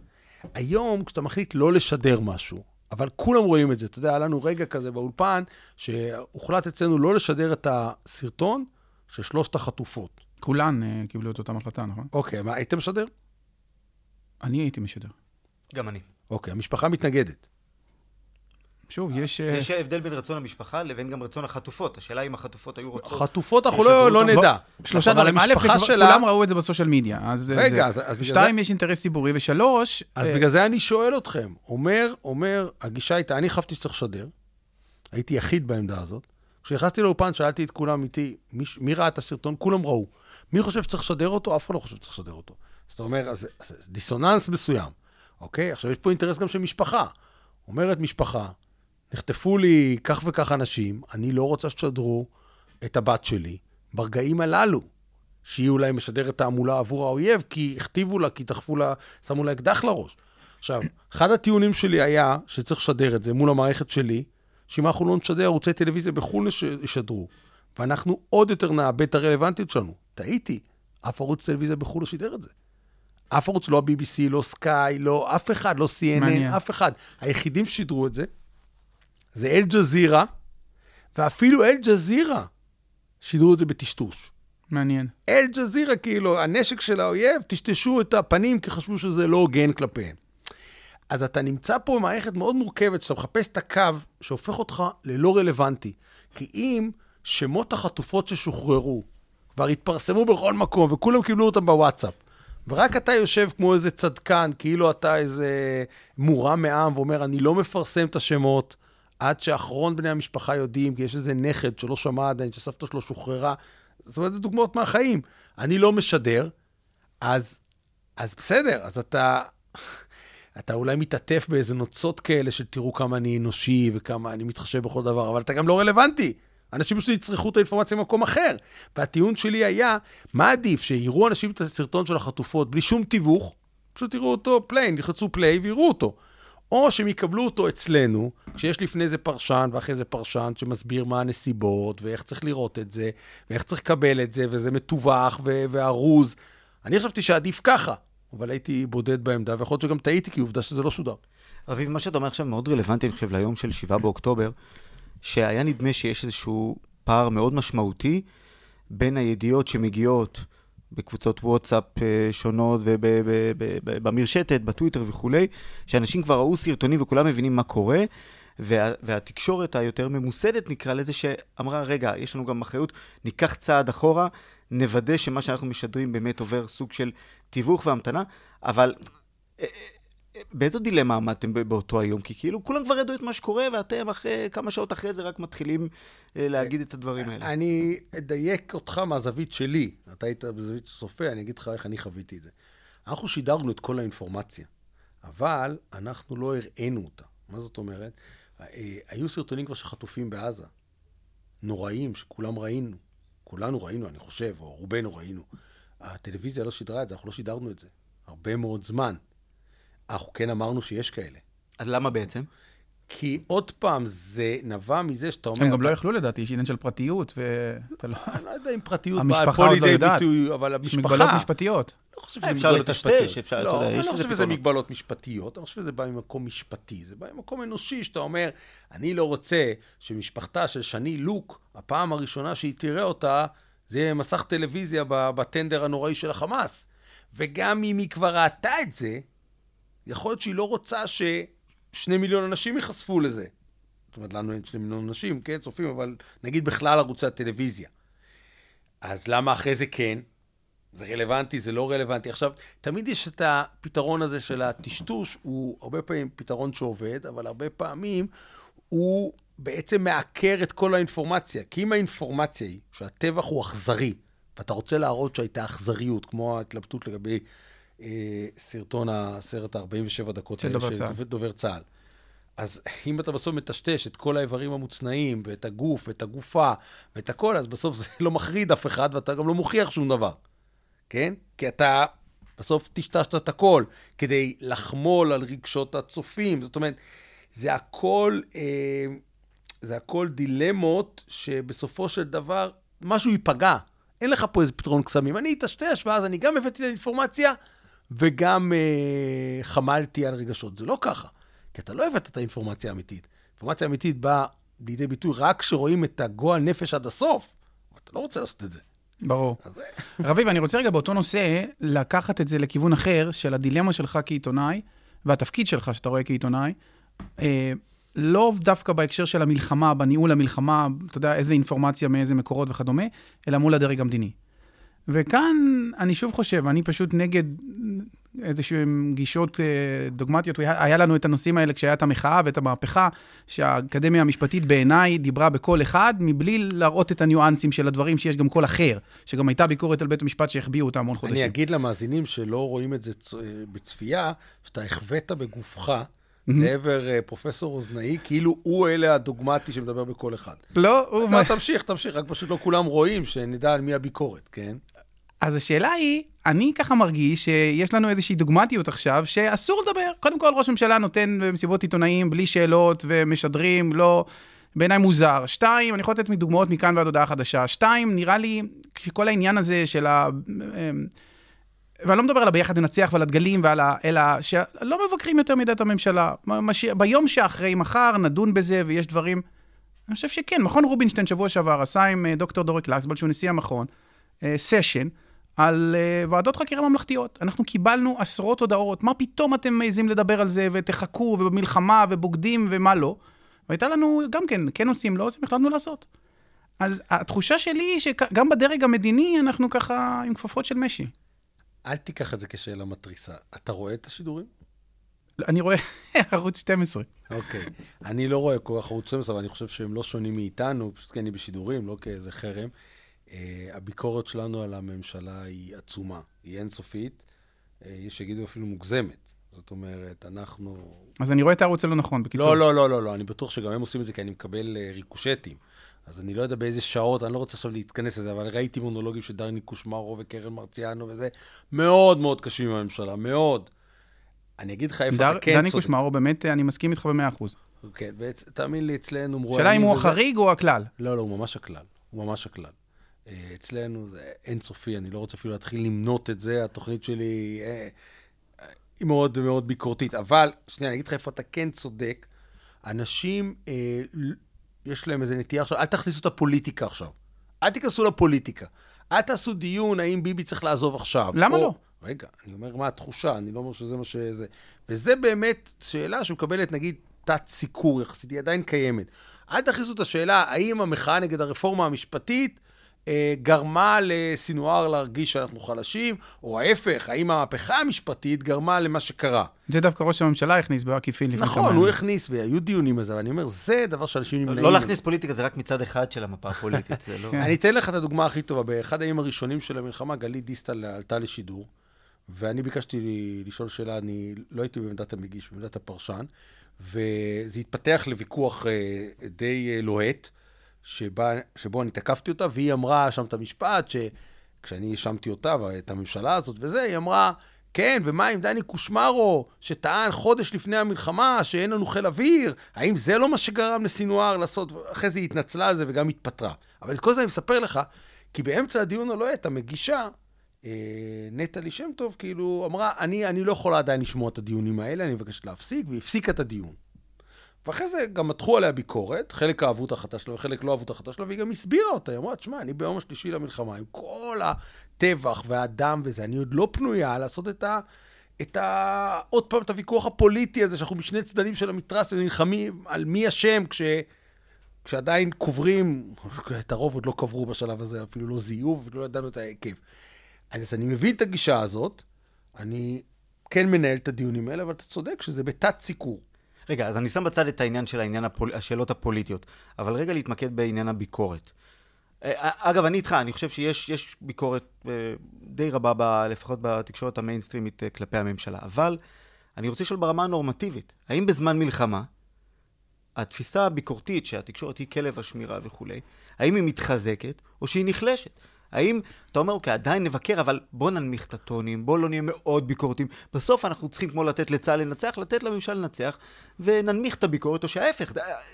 היום, כשאתה מחליט לא לשדר משהו, אבל כולם רואים את זה, אתה יודע, היה לנו רגע כזה באולפן, שהוחלט אצלנו לא לשדר את הסרטון של שלושת החטופות. כולן אה, קיבלו את אותה החלטה, נכון? אוקיי, מה, הייתם משדר? אני הייתי משדר. גם אני. אוקיי, המשפחה מתנגדת. שוב, יש... אה, יש הבדל בין רצון המשפחה לבין גם רצון החטופות. השאלה אם החטופות היו רוצות... חטופות אנחנו לא, לא אותם. נדע. שלושה אבל דברים. א', זה המשפחה שלה... כולם ראו את זה בסושיאל מדיה. אז אה, רגע, זה- אז- אז בגלל שתיים, זה- יש אינטרס ציבורי, ושלוש... אז אה, בגלל זה אני שואל אתכם. אומר, אומר, הגישה הייתה, אני חשבתי שצריך לשדר, הייתי יחיד בעמדה הזאת. כשנכנסתי לאולפן, שאלתי את כולם איתי, מי, מי ראה את הסרטון? כולם ראו. מי חושב שצריך לשדר אותו? אף אחד לא חושב שצריך לשדר אותו. זאת אומרת, אז, אז דיסוננס מסוים, אוקיי? עכשיו, יש פה אינטרס גם של משפחה. אומרת משפחה, נחטפו לי כך וכך אנשים, אני לא רוצה שתשדרו את הבת שלי ברגעים הללו, שהיא אולי משדרת תעמולה עבור האויב, כי הכתיבו לה, כי דחפו לה, שמו לה אקדח לראש. עכשיו, אחד הטיעונים שלי היה שצריך לשדר את זה מול המערכת שלי, שאם אנחנו לא נשדר, ערוצי טלוויזיה בחו"ל ישדרו, ואנחנו עוד יותר נאבד את הרלוונטיות שלנו. טעיתי, אף ערוץ טלוויזיה בחו"ל לא שידר את זה. אף ערוץ, לא ה-BBC, לא סקאי, לא אף אחד, לא CNN, מעניין. אף אחד. היחידים ששידרו את זה, זה אל-ג'זירה, ואפילו אל-ג'זירה שידרו את זה בטשטוש. מעניין. אל-ג'זירה, כאילו, הנשק של האויב, טשטשו את הפנים כי חשבו שזה לא הוגן כלפיהם. אז אתה נמצא פה במערכת מאוד מורכבת, שאתה מחפש את הקו שהופך אותך ללא רלוונטי. כי אם שמות החטופות ששוחררו כבר התפרסמו בכל מקום, וכולם קיבלו אותם בוואטסאפ, ורק אתה יושב כמו איזה צדקן, כאילו אתה איזה מורם מעם, ואומר, אני לא מפרסם את השמות עד שאחרון בני המשפחה יודעים, כי יש איזה נכד שלא שמע עדיין, שסבתא שלו שוחררה. זאת אומרת, זה דוגמאות מהחיים. אני לא משדר, אז, אז בסדר, אז אתה, אתה אולי מתעטף באיזה נוצות כאלה של תראו כמה אני אנושי וכמה אני מתחשב בכל דבר, אבל אתה גם לא רלוונטי. אנשים פשוט יצרכו את האינפורמציה במקום אחר. והטיעון שלי היה, מה עדיף, שיראו אנשים את הסרטון של החטופות בלי שום תיווך, פשוט יראו אותו plain, ילחצו play ויראו אותו. או שהם יקבלו אותו אצלנו, כשיש לפני זה פרשן ואחרי זה פרשן שמסביר מה הנסיבות, ואיך צריך לראות את זה, ואיך צריך לקבל את זה, וזה מתווך וארוז. אני חשבתי שעדיף ככה, אבל הייתי בודד בעמדה, ויכול להיות שגם טעיתי, כי עובדה שזה לא שודר. אביב, מה שאתה אומר עכשיו מאוד רלוונטי, אני חושב, ליום של 7 באוקטובר, שהיה נדמה שיש איזשהו פער מאוד משמעותי בין הידיעות שמגיעות בקבוצות וואטסאפ אה, שונות ובמרשתת, בטוויטר וכולי, שאנשים כבר ראו סרטונים וכולם מבינים מה קורה, וה, והתקשורת היותר ממוסדת, נקרא לזה, שאמרה, רגע, יש לנו גם אחריות, ניקח צעד אחורה, נוודא שמה שאנחנו משדרים באמת עובר סוג של תיווך והמתנה, אבל אה, באיזו דילמה עמדתם באותו היום? כי כאילו כולם כבר ידעו את מה שקורה, ואתם אחרי, כמה שעות אחרי זה רק מתחילים אה, להגיד את הדברים האלה. אני אדייק אותך מהזווית שלי. אתה היית בזווית צופה, אני אגיד לך איך אני חוויתי את זה. אנחנו שידרנו את כל האינפורמציה, אבל אנחנו לא הראינו אותה. מה זאת אומרת? אה, היו סרטונים כבר שחטופים בעזה. נוראים, שכולם ראינו. כולנו ראינו, אני חושב, או רובנו ראינו. הטלוויזיה לא שידרה את זה, אנחנו לא שידרנו את זה. הרבה מאוד זמן. אנחנו כן אמרנו שיש כאלה. אז למה בעצם? כי עוד פעם, זה נבע מזה שאתה אומר... הם גם לא יכלו לדעתי, יש עניין של פרטיות, ואתה לא... אני לא יודע אם פרטיות באה פה לא לידי יודעת. ביטוי, אבל יש המשפחה... מגבלות משפטיות. לא חושב שזה מגבלות משפטיות. אפשר, לא, אני יש לא חושב שזה. מגבלות משפטיות, אני חושב שזה בא ממקום משפטי. זה בא ממקום אנושי, שאתה אומר, אני לא רוצה שמשפחתה של שני לוק, הפעם הראשונה שהיא תראה אותה, זה יהיה מסך טלוויזיה ב- בטנדר הנוראי של החמאס. וגם אם היא כבר ראתה את זה, יכול להיות שהיא לא רוצה ששני מיליון אנשים ייחשפו לזה. זאת אומרת, לנו אין שני מיליון אנשים, כן, צופים, אבל נגיד בכלל ערוצי הטלוויזיה. אז למה אחרי זה כן? זה רלוונטי, זה לא רלוונטי. עכשיו, תמיד יש את הפתרון הזה של הטשטוש, הוא הרבה פעמים פתרון שעובד, אבל הרבה פעמים הוא בעצם מעקר את כל האינפורמציה. כי אם האינפורמציה היא שהטבח הוא אכזרי, ואתה רוצה להראות שהייתה אכזריות, כמו ההתלבטות לגבי אה, סרטון הסרט ה-47 דקות של דובר צה"ל. דובר- דובר צה"ל. אז אם אתה בסוף מטשטש את כל האיברים המוצנעים, ואת הגוף, ואת הגופה, ואת הכל, אז בסוף זה לא מחריד אף אחד, ואתה גם לא מוכיח שום דבר, כן? כי אתה בסוף טשטשת את הכל, כדי לחמול על רגשות הצופים. זאת אומרת, זה הכל, אה, זה הכל דילמות שבסופו של דבר משהו ייפגע. אין לך פה איזה פתרון קסמים. אני אטשטש, ואז אני גם הבאתי את האינפורמציה, וגם אה, חמלתי על רגשות. זה לא ככה, כי אתה לא הבאת את האינפורמציה האמיתית. אינפורמציה אמיתית באה לידי ביטוי רק כשרואים את הגועל נפש עד הסוף. אתה לא רוצה לעשות את זה. ברור. אז רביב, אני רוצה רגע באותו נושא לקחת את זה לכיוון אחר, של הדילמה שלך כעיתונאי, והתפקיד שלך שאתה רואה כעיתונאי, אה, לא דווקא בהקשר של המלחמה, בניהול המלחמה, אתה יודע, איזה אינפורמציה מאיזה מקורות וכדומה, אלא מול הדרג המדיני. וכאן אני שוב חושב, אני פשוט נגד איזשהן גישות אה, דוגמטיות. היה, לנו את הנושאים האלה כשהיה את המחאה ואת המהפכה, שהאקדמיה המשפטית בעיניי דיברה בקול אחד, מבלי להראות את הניואנסים של הדברים שיש גם קול אחר, שגם הייתה ביקורת על בית המשפט שהחביאו אותה המון חודשים. אני אגיד למאזינים שלא רואים את זה צ- בצפייה, שאתה החבאת בגופך לעבר אה, פרופסור אוזנאי, כאילו הוא אלה הדוגמטי שמדבר בקול אחד. לא, הוא... תמשיך, תמשיך, רק פשוט לא כולם רואים, שנדע על מי הביקורת, כן? אז השאלה היא, אני ככה מרגיש שיש לנו איזושהי דוגמטיות עכשיו, שאסור לדבר. קודם כל, ראש ממשלה נותן במסיבות עיתונאים בלי שאלות ומשדרים, לא... בעיניי מוזר. שתיים, אני יכול לתת דוגמאות מכאן ועד הודעה חדשה. שתיים, נראה לי שכל העניין הזה של ה... אמ, ואני לא מדבר על הביחד ננצח ועל הדגלים ועל ה... אלא שלא מבקרים יותר מדי את הממשלה. מש... ביום שאחרי מחר נדון בזה ויש דברים... אני חושב שכן, מכון רובינשטיין שבוע שעבר עשה עם אה, דוקטור דורי לקסבול, שהוא נשיא המכון, סשן, על uh, ועדות חקירה ממלכתיות. אנחנו קיבלנו עשרות הודעות, מה פתאום אתם מעזים לדבר על זה, ותחכו, ובמלחמה, ובוגדים, ומה לא. והייתה לנו גם כן, כן עושים, לא עושים, החלטנו לעשות. אז התחושה שלי היא שגם בדרג המדיני אנחנו ככה עם כפפות של משי. אל תיקח את זה כשאלה מתריסה. אתה רואה את השידורים? אני רואה ערוץ 12. אוקיי. אני לא רואה כל כך ערוץ 12, אבל אני חושב שהם לא שונים מאיתנו, פשוט כי אני בשידורים, לא כאיזה חרם. Uh, הביקורת שלנו על הממשלה היא עצומה, היא אינסופית, יש שיגידו אפילו מוגזמת. זאת אומרת, אנחנו... אז אני רואה את הערוץ הלא נכון, בקיצור. לא, לא, לא, לא, לא, אני בטוח שגם הם עושים את זה כי אני מקבל uh, ריקושטים. אז אני לא יודע באיזה שעות, אני לא רוצה עכשיו להתכנס לזה, אבל ראיתי מונולוגים של דרני קושמרו וקרן מרציאנו וזה, מאוד מאוד קשים עם הממשלה, מאוד. אני אגיד לך איפה דר, אתה כן צודק. דני קושמרו, באמת, אני מסכים איתך במאה אחוז. כן, תאמין לי, אצלנו מרואיינים... שאלה אם הוא החריג או הכלל. לא, לא, הוא ממש הכלל. הוא ממש הכלל. אה, אצלנו זה אינסופי, אני לא רוצה אפילו להתחיל למנות את זה, התוכנית שלי אה, היא מאוד מאוד ביקורתית. אבל, שנייה, אני אגיד לך איפה אתה כן צודק. אנשים, אה, יש להם איזו נטייה עכשיו, אל תכניסו את הפוליטיקה עכשיו. אל תיכנסו לפוליטיקה. אל תעשו דיון האם ביבי צריך לעזוב עכשיו. למה או- לא? רגע, אני אומר מה התחושה, אני לא אומר שזה מה שזה. וזה באמת שאלה שמקבלת, נגיד, תת-סיקור יחסית, היא עדיין קיימת. אל תכניסו את השאלה האם המחאה נגד הרפורמה המשפטית גרמה לסינואר להרגיש שאנחנו חלשים, או ההפך, האם המהפכה המשפטית גרמה למה שקרה. זה דווקא ראש הממשלה הכניס בעקיפין לפני כמה נכון. הוא הכניס, והיו דיונים על זה, אבל אני אומר, זה דבר שאנשים נמנעים. לא להכניס פוליטיקה, זה רק מצד אחד של המפה הפוליטית, זה לא... אני אתן לך את הדוגמה הכי טובה. באחד הימים הראשונים של המלחמה, גלית דיסטל עלתה לשידור, ואני ביקשתי לשאול שאלה, אני לא הייתי בעמדת המגיש, בעמדת הפרשן, וזה התפתח לוויכוח אה, די אה, לוהט, שבה, שבו אני תקפתי אותה, והיא אמרה שם את המשפט, שכשאני האשמתי אותה ואת הממשלה הזאת וזה, היא אמרה, כן, ומה עם דני קושמרו, שטען חודש לפני המלחמה שאין לנו חיל אוויר? האם זה לא מה שגרם לסינואר לעשות? אחרי זה היא התנצלה על זה וגם התפטרה. אבל את כל זה אני מספר לך, כי באמצע הדיון הלוהט, המגישה, אה, נטלי שם טוב, כאילו, אמרה, אני, אני לא יכולה עדיין לשמוע את הדיונים האלה, אני מבקשת להפסיק, והיא הפסיקה את הדיון. ואחרי זה גם מתחו עליה ביקורת, חלק אהבו את ההחלטה שלה וחלק לא אהבו את ההחלטה שלה, והיא גם הסבירה אותה. היא אמרה, תשמע, אני ביום השלישי למלחמה, עם כל הטבח והדם וזה, אני עוד לא פנויה לעשות את ה... את ה... עוד פעם, את הוויכוח הפוליטי הזה, שאנחנו משני צדדים של המתרס ונלחמים על מי אשם, כש... כשעדיין קוברים, את הרוב עוד לא קברו בשלב הזה, אפילו לא זיהו ולא ידענו את ההיקף. אז אני מבין את הגישה הזאת, אני כן מנהל את הדיונים האלה, אבל אתה צודק שזה בתת סיקור. רגע, אז אני שם בצד את העניין של העניין הפול... השאלות הפוליטיות, אבל רגע להתמקד בעניין הביקורת. אה, אגב, אני איתך, אני חושב שיש יש ביקורת אה, די רבה, ב, לפחות בתקשורת המיינסטרימית אה, כלפי הממשלה, אבל אני רוצה לשאול ברמה הנורמטיבית, האם בזמן מלחמה, התפיסה הביקורתית שהתקשורת היא כלב השמירה וכולי, האם היא מתחזקת או שהיא נחלשת? האם אתה אומר, אוקיי, עדיין נבקר, אבל בוא ננמיך את הטונים, בוא לא נהיה מאוד ביקורתיים. בסוף אנחנו צריכים, כמו לתת לצה"ל לנצח, לתת לממשל לנצח, וננמיך את הביקורת, או שההפך,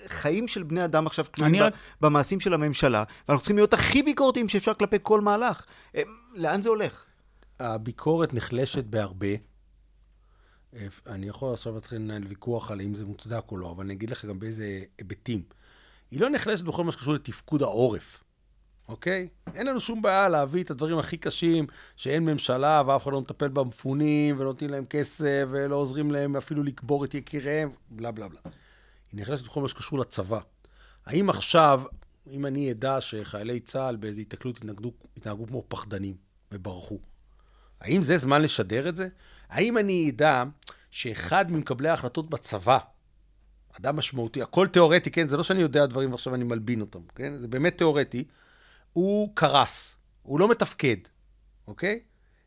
חיים של בני אדם עכשיו תלויים רק- במעשים של הממשלה, ואנחנו צריכים להיות הכי ביקורתיים שאפשר כלפי כל מהלך. אה, לאן זה הולך? הביקורת נחלשת בהרבה. אה, אני יכול עכשיו להתחיל לנהל ויכוח על אם זה מוצדק או לא, אבל אני אגיד לך גם באיזה היבטים. היא לא נחלשת בכל מה שקשור לתפקוד העורף, אוקיי? אין לנו שום בעיה להביא את הדברים הכי קשים, שאין ממשלה ואף אחד לא מטפל במפונים, ולא נותנים להם כסף, ולא עוזרים להם אפילו לקבור את יקיריהם, בלה בלה בלה. היא נחלשת בכל מה שקשור לצבא. האם עכשיו, אם אני אדע שחיילי צה"ל באיזו התקלות התנגדו, התנהגו כמו פחדנים וברחו, האם זה זמן לשדר את זה? האם אני אדע שאחד ממקבלי ההחלטות בצבא, אדם משמעותי, הכל תיאורטי, כן? זה לא שאני יודע דברים ועכשיו אני מלבין אותם, כן? זה באמת תיאורטי. הוא קרס, הוא לא מתפקד, אוקיי?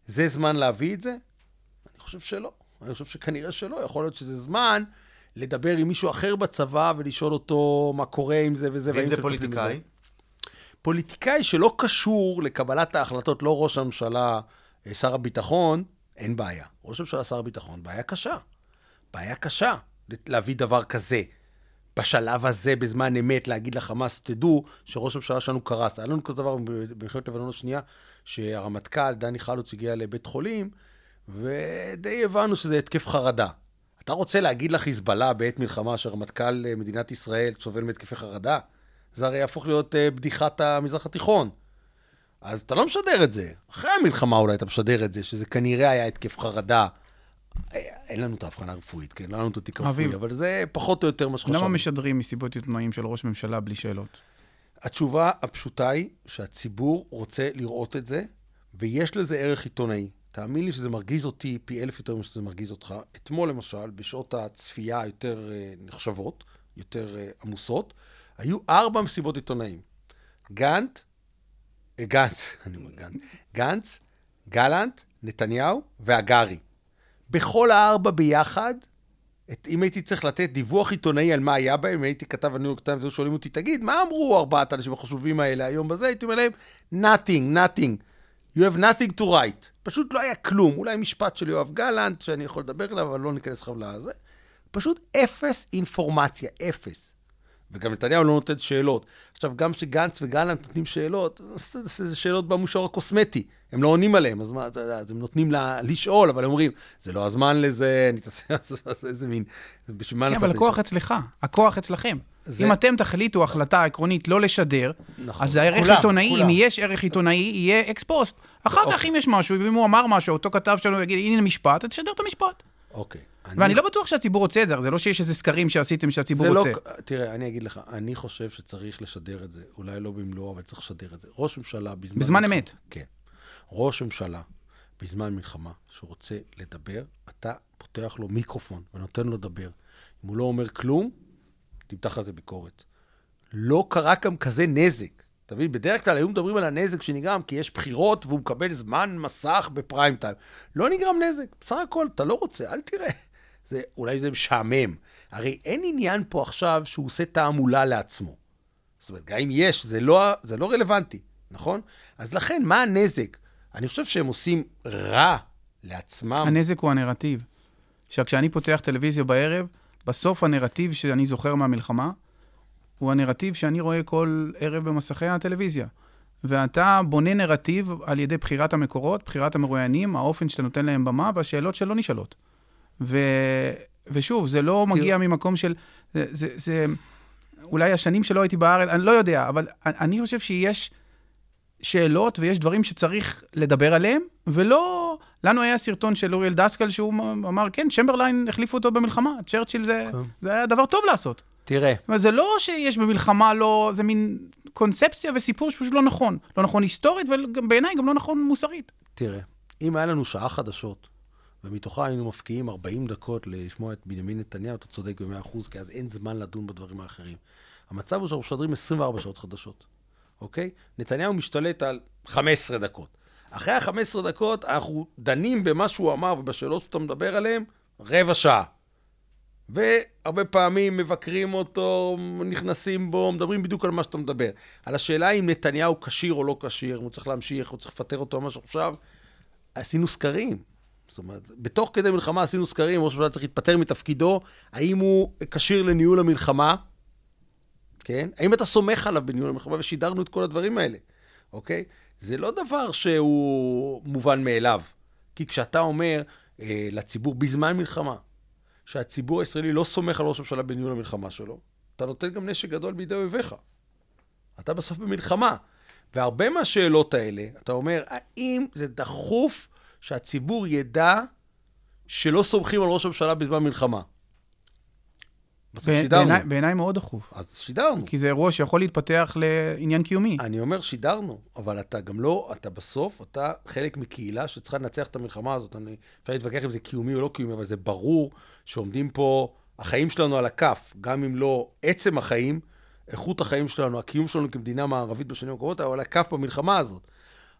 זה זמן להביא את זה? אני חושב שלא. אני חושב שכנראה שלא. יכול להיות שזה זמן לדבר עם מישהו אחר בצבא ולשאול אותו מה קורה עם זה וזה. ואם זה פוליטיקאי? פוליטיקאי שלא קשור לקבלת ההחלטות, לא ראש הממשלה, אה, שר הביטחון, אין בעיה. ראש הממשלה, שר הביטחון, בעיה קשה. בעיה קשה להביא דבר כזה. בשלב הזה, בזמן אמת, להגיד לחמאס, תדעו שראש הממשלה שלנו קרס. היה לנו כזה דבר במלחמת לבנון השנייה, שהרמטכ"ל, דני חלוץ, הגיע לבית חולים, ודי הבנו שזה התקף חרדה. אתה רוצה להגיד לחיזבאללה בעת מלחמה שהרמטכ"ל אה, מדינת ישראל סובל מהתקפי חרדה? זה הרי יהפוך להיות אה, בדיחת המזרח התיכון. אז אתה לא משדר את זה. אחרי המלחמה אולי אתה משדר את זה, שזה כנראה היה התקף חרדה. אין לנו את ההבחנה הרפואית, כן? לא לנו את התיק הרפואי. אבל זה פחות או יותר מה שחשבנו. למה משדרים מסיבות עיתונאים של ראש ממשלה בלי שאלות? התשובה הפשוטה היא שהציבור רוצה לראות את זה, ויש לזה ערך עיתונאי. תאמין לי שזה מרגיז אותי פי אלף יותר ממה שזה מרגיז אותך. אתמול למשל, בשעות הצפייה היותר אה, נחשבות, יותר אה, עמוסות, היו ארבע מסיבות עיתונאים. גנט, אה, גנץ, אני אומר גנץ, גנץ, גלנט, נתניהו והגרי. בכל הארבע ביחד, את, אם הייתי צריך לתת דיווח עיתונאי על מה היה בהם, אם הייתי כתב בניו יורק טיימס, שואלים אותי, תגיד, מה אמרו ארבעת האנשים החשובים האלה היום בזה? הייתי אומר להם, nothing, nothing. You have nothing to write. פשוט לא היה כלום. אולי משפט של יואב גלנט, שאני יכול לדבר עליו, אבל לא ניכנס עכשיו לזה. פשוט אפס אינפורמציה, אפס. וגם נתניהו לא נותן שאלות. עכשיו, גם כשגנץ וגלנט נותנים שאלות, זה שאלות במישור הקוסמטי. הם לא עונים עליהם, אז מה, אתה יודע, אז הם נותנים לה לשאול, אבל הם אומרים, זה לא הזמן לזה, אני תעשה, אז איזה מין, בשביל מה כן, נתת אבל הכוח? אצלך, הכוח אצלכם. זה- אם אתם תחליטו החלטה עקרונית לא לשדר, נכון. אז הערך כולם, עיתונאי, כולם. אם יש ערך עיתונאי, יהיה אקס פוסט. אחר כך, אוקיי. אם יש משהו, ואם הוא אמר משהו, אותו כתב שלנו יגיד, הנה משפט, אז תשדר את המשפט. אוקיי. ואני לא בטוח שהציבור רוצה את זה, זה לא שיש איזה סקרים שעשיתם שהציבור זה רוצה. לא, תראה, אני אגיד לך, אני חושב שצריך לשדר את זה, אולי לא במלואו, אבל צריך לשדר את זה. ראש ממשלה בזמן... בזמן אמת. כן. ראש ממשלה בזמן מלחמה, שרוצה לדבר, אתה פותח לו מיקרופון ונותן לו לדבר. אם הוא לא אומר כלום, תמתח על זה ביקורת. לא קרה גם כזה נזק. אתה מבין? בדרך כלל היו מדברים על הנזק שנגרם כי יש בחירות והוא מקבל זמן מסך בפריים טיים. לא נגרם נזק. בסך הכל, אתה לא רוצה, אל תראה. זה, אולי זה משעמם. הרי אין עניין פה עכשיו שהוא עושה תעמולה לעצמו. זאת אומרת, גם אם יש, זה לא, זה לא רלוונטי, נכון? אז לכן, מה הנזק? אני חושב שהם עושים רע לעצמם. הנזק הוא הנרטיב. שכשאני פותח טלוויזיה בערב, בסוף הנרטיב שאני זוכר מהמלחמה, הוא הנרטיב שאני רואה כל ערב במסכי הטלוויזיה. ואתה בונה נרטיב על ידי בחירת המקורות, בחירת המרואיינים, האופן שאתה נותן להם במה והשאלות שלא נשאלות. ו... ושוב, זה לא מגיע ממקום של... זה, זה, זה... אולי השנים שלא הייתי בארץ, אני לא יודע, אבל אני חושב שיש שאלות ויש דברים שצריך לדבר עליהם, ולא... לנו היה סרטון של אוריאל דסקל שהוא אמר, כן, צ'מברליין החליפו אותו במלחמה, צ'רצ'יל זה, זה היה דבר טוב לעשות. תראה, אבל זה לא שיש במלחמה לא... זה מין קונספציה וסיפור שפשוט לא נכון. לא נכון היסטורית, ובעיניי גם לא נכון מוסרית. תראה, אם היה לנו שעה חדשות, ומתוכה היינו מפקיעים 40 דקות לשמוע את בנימין נתניהו, אתה צודק ב-100%, כי אז אין זמן לדון בדברים האחרים. המצב הוא שאנחנו משדרים 24 שעות חדשות, אוקיי? נתניהו משתלט על 15 דקות. אחרי ה-15 דקות, אנחנו דנים במה שהוא אמר ובשאלות שאתה מדבר עליהן, רבע שעה. והרבה פעמים מבקרים אותו, נכנסים בו, מדברים בדיוק על מה שאתה מדבר. על השאלה אם נתניהו כשיר או לא כשיר, אם הוא צריך להמשיך, הוא צריך לפטר אותו ממש עכשיו, עשינו סקרים. זאת אומרת, בתוך כדי מלחמה עשינו סקרים, ראש הממשלה צריך להתפטר מתפקידו, האם הוא כשיר לניהול המלחמה, כן? האם אתה סומך עליו בניהול המלחמה? ושידרנו את כל הדברים האלה, אוקיי? זה לא דבר שהוא מובן מאליו. כי כשאתה אומר אה, לציבור בזמן מלחמה, שהציבור הישראלי לא סומך על ראש הממשלה בניהול המלחמה שלו, אתה נותן גם נשק גדול בידי אויביך. אתה בסוף במלחמה. והרבה מהשאלות האלה, אתה אומר, האם זה דחוף שהציבור ידע שלא סומכים על ראש הממשלה בזמן מלחמה? בסוף שידרנו. בעיניי- בעיניי מאוד דחוף. אז שידרנו. כי זה אירוע שיכול להתפתח לעניין קיומי. אני אומר, שידרנו, אבל אתה גם לא, אתה בסוף, אתה חלק מקהילה שצריכה לנצח את המלחמה הזאת. אני, אפשר להתווכח אם זה קיומי או לא קיומי, אבל זה ברור שעומדים פה, החיים שלנו על הכף, גם אם לא עצם החיים, איכות החיים שלנו, הקיום שלנו כמדינה מערבית בשנים הקרובות, אבל על הכף במלחמה הזאת.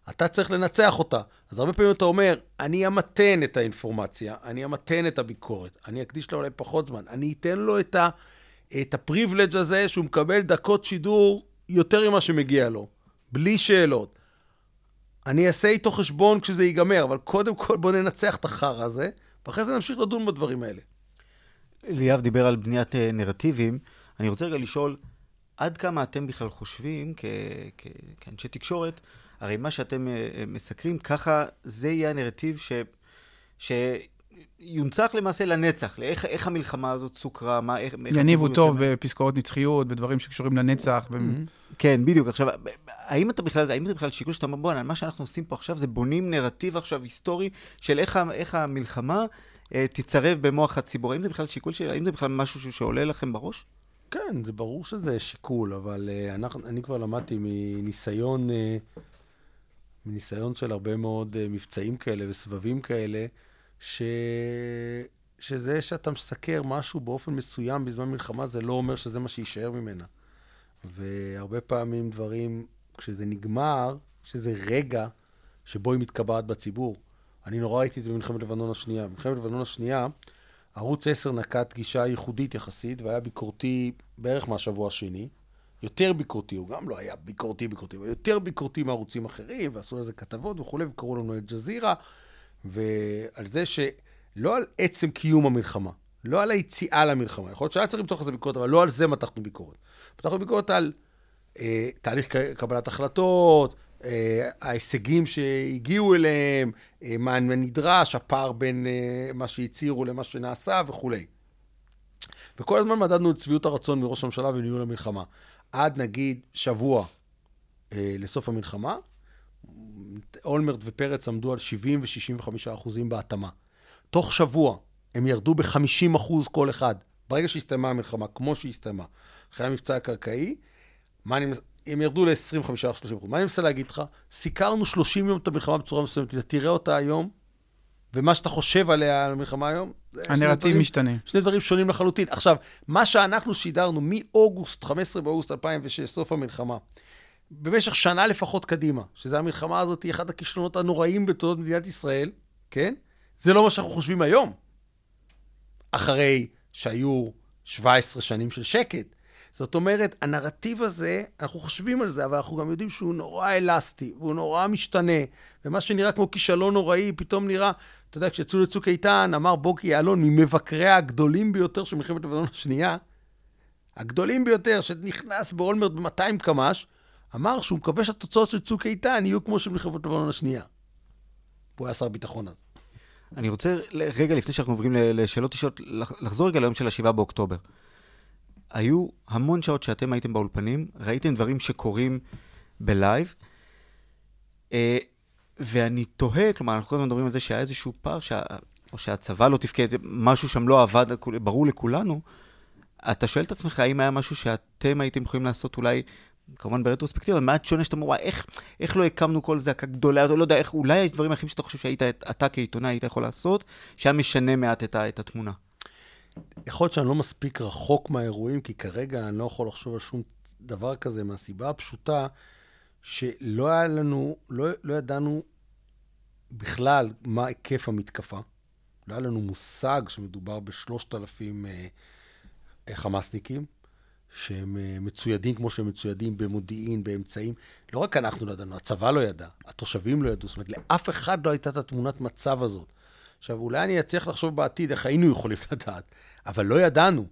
אתה צריך לנצח אותה. אז הרבה פעמים אתה אומר, אני אמתן את האינפורמציה, אני אמתן את הביקורת, אני אקדיש לה אולי פחות זמן, אני אתן לו את, ה, את הפריבילג' הזה שהוא מקבל דקות שידור יותר ממה שמגיע לו, בלי שאלות. אני אעשה איתו חשבון כשזה ייגמר, אבל קודם כל בוא ננצח את החרא הזה, ואחרי זה נמשיך לדון בדברים האלה. ליאב דיבר על בניית אה, נרטיבים. אני רוצה רגע לשאול, עד כמה אתם בכלל חושבים, כ- כ- כאנשי תקשורת, הרי מה שאתם אה, אה, מסקרים, ככה זה יהיה הנרטיב ש... שיונצח למעשה לנצח, לאיך איך המלחמה הזאת סוקרה, מה, איך... יניבו טוב יוצא מה- בפסקאות נצחיות, בדברים שקשורים לנצח. ב- כן, בדיוק. עכשיו, האם אתה בכלל, האם זה בכלל שיקול שאתה אומר, בואנה, מה שאנחנו עושים פה עכשיו זה בונים נרטיב עכשיו היסטורי של איך, איך המלחמה אה, תצרב במוח הציבור. האם זה בכלל שיקול, ש... האם זה בכלל משהו ש- שעולה לכם בראש? כן, זה ברור שזה שיקול, אבל uh, אנחנו, אני כבר למדתי מניסיון, uh, מניסיון של הרבה מאוד uh, מבצעים כאלה וסבבים כאלה, ש... שזה שאתה מסקר משהו באופן מסוים בזמן מלחמה, זה לא אומר שזה מה שיישאר ממנה. והרבה פעמים דברים, כשזה נגמר, שזה רגע שבו היא מתקבעת בציבור. אני נורא ראיתי את זה במלחמת לבנון השנייה. במלחמת לבנון השנייה, ערוץ 10 נקט גישה ייחודית יחסית, והיה ביקורתי בערך מהשבוע השני. יותר ביקורתי, הוא גם לא היה ביקורתי ביקורתי, אבל יותר ביקורתי מערוצים אחרים, ועשו על זה כתבות וכולי, וקראו לנו אל-ג'זירה, ועל זה שלא על עצם קיום המלחמה, לא על היציאה למלחמה. יכול להיות שהיה צריך למצוא על זה ביקורת, אבל לא על זה מתחנו ביקורת. מתחנו ביקורת על אה, תהליך קבלת החלטות, אה, ההישגים שהגיעו אליהם, אה, מה נדרש, הפער בין אה, מה שהצהירו למה שנעשה וכולי. וכל הזמן מדדנו את שביעות הרצון מראש הממשלה וניהול המלחמה. עד נגיד שבוע אה, לסוף המלחמה, אולמרט ופרץ עמדו על 70 ו-65 אחוזים בהתאמה. תוך שבוע הם ירדו ב-50 אחוז כל אחד. ברגע שהסתיימה המלחמה, כמו שהסתיימה, אחרי המבצע הקרקעי, מה אני, הם ירדו ל-25-30 אחוז. מה אני מנסה להגיד לך? סיקרנו 30 יום את המלחמה בצורה מסוימת, אתה תראה אותה היום, ומה שאתה חושב עליה, על המלחמה היום, הנרטיב משתנה. שני דברים שונים לחלוטין. עכשיו, מה שאנחנו שידרנו מאוגוסט, 15 באוגוסט 2006, סוף המלחמה, במשך שנה לפחות קדימה, שזו המלחמה הזאת, היא אחד הכישלונות הנוראים בתולדות מדינת ישראל, כן? זה לא מה שאנחנו חושבים היום. אחרי שהיו 17 שנים של שקט. זאת אומרת, הנרטיב הזה, אנחנו חושבים על זה, אבל אנחנו גם יודעים שהוא נורא אלסטי, והוא נורא משתנה, ומה שנראה כמו כישלון נוראי, פתאום נראה, אתה יודע, כשיצאו לצוק איתן, אמר בוגי יעלון, ממבקריה הגדולים ביותר של מלחמת לבנון השנייה, הגדולים ביותר, שנכנס באולמרט ב-200 קמ"ש, אמר שהוא מקווה שהתוצאות של צוק איתן יהיו כמו של מלחמת לבנון השנייה. הוא היה שר ביטחון אז. אני רוצה רגע לפני שאנחנו עוברים לשאלות אישיות, לח- לחזור רגע ליום של השבעה באוקטובר. היו המון שעות שאתם הייתם באולפנים, ראיתם דברים שקורים בלייב, אה, ואני תוהה, כלומר, אנחנו כל הזמן מדברים על זה שהיה איזשהו פער, שה, או שהצבא לא תפקד, משהו שם לא עבד, ברור לכולנו. אתה שואל את עצמך, האם היה משהו שאתם הייתם יכולים לעשות אולי, כמובן ברטרוספקטיבה, מעט שונה שאתה אומר, איך, איך לא הקמנו כל זעקה גדולה, לא יודע, איך, אולי הדברים היחידים שאתה חושב שהיית, אתה כעיתונאי היית יכול לעשות, שהיה משנה מעט את, את התמונה. יכול להיות שאני לא מספיק רחוק מהאירועים, כי כרגע אני לא יכול לחשוב על שום דבר כזה, מהסיבה הפשוטה שלא היה לנו, לא, לא ידענו בכלל מה היקף המתקפה. לא היה לנו מושג שמדובר בשלושת אלפים אה, אה, חמאסניקים, שהם אה, מצוידים כמו שהם מצוידים במודיעין, באמצעים. לא רק אנחנו לא ידענו, הצבא לא ידע, התושבים לא ידעו, זאת אומרת, לאף אחד לא הייתה את התמונת מצב הזאת. עכשיו, אולי אני אצליח לחשוב בעתיד איך היינו יכולים לדעת, אבל לא ידענו.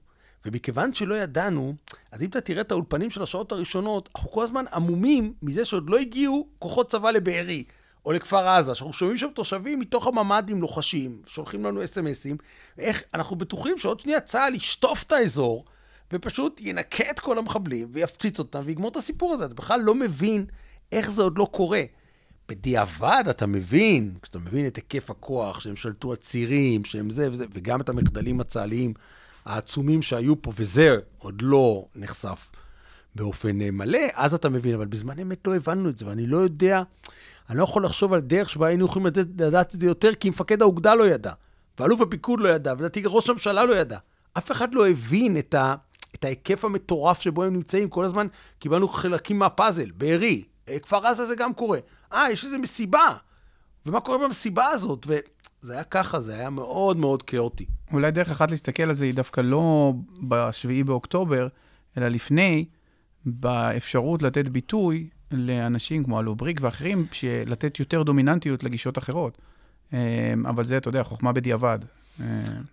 ומכיוון שלא ידענו, אז אם אתה תראה את האולפנים של השעות הראשונות, אנחנו כל הזמן עמומים מזה שעוד לא הגיעו כוחות צבא לבארי. או לכפר עזה, שאנחנו שומעים שם תושבים מתוך הממ"דים לוחשים, שולחים לנו אס.אם.אסים, איך אנחנו בטוחים שעוד שנייה צה"ל ישטוף את האזור, ופשוט ינקה את כל המחבלים, ויפציץ אותם, ויגמור את הסיפור הזה. אתה בכלל לא מבין איך זה עוד לא קורה. בדיעבד אתה מבין, כשאתה מבין את היקף הכוח, שהם שלטו על צירים, שהם זה וזה, וגם את המחדלים הצה"ליים העצומים שהיו פה, וזה עוד לא נחשף באופן אה, מלא, אז אתה מבין, אבל בזמן אמת לא הבנו את זה, ואני לא יודע, אני לא יכול לחשוב על דרך שבה היינו יכולים לדעת, לדעת את זה יותר, כי מפקד האוגדה לא ידע, ואלוף הפיקוד לא ידע, ולדעתי ראש הממשלה לא ידע. אף אחד לא הבין את, ה, את ההיקף המטורף שבו הם נמצאים. כל הזמן קיבלנו חלקים מהפאזל, בארי, כפר עזה זה גם קורה. אה, יש איזו מסיבה. ומה קורה במסיבה הזאת? וזה היה ככה, זה היה מאוד מאוד כאוטי. אולי דרך אחת להסתכל על זה היא דווקא לא ב-7 באוקטובר, אלא לפני, באפשרות לתת ביטוי לאנשים כמו אלוף בריק ואחרים, לתת יותר דומיננטיות לגישות אחרות. אה, אבל זה, אתה יודע, חוכמה בדיעבד. אה,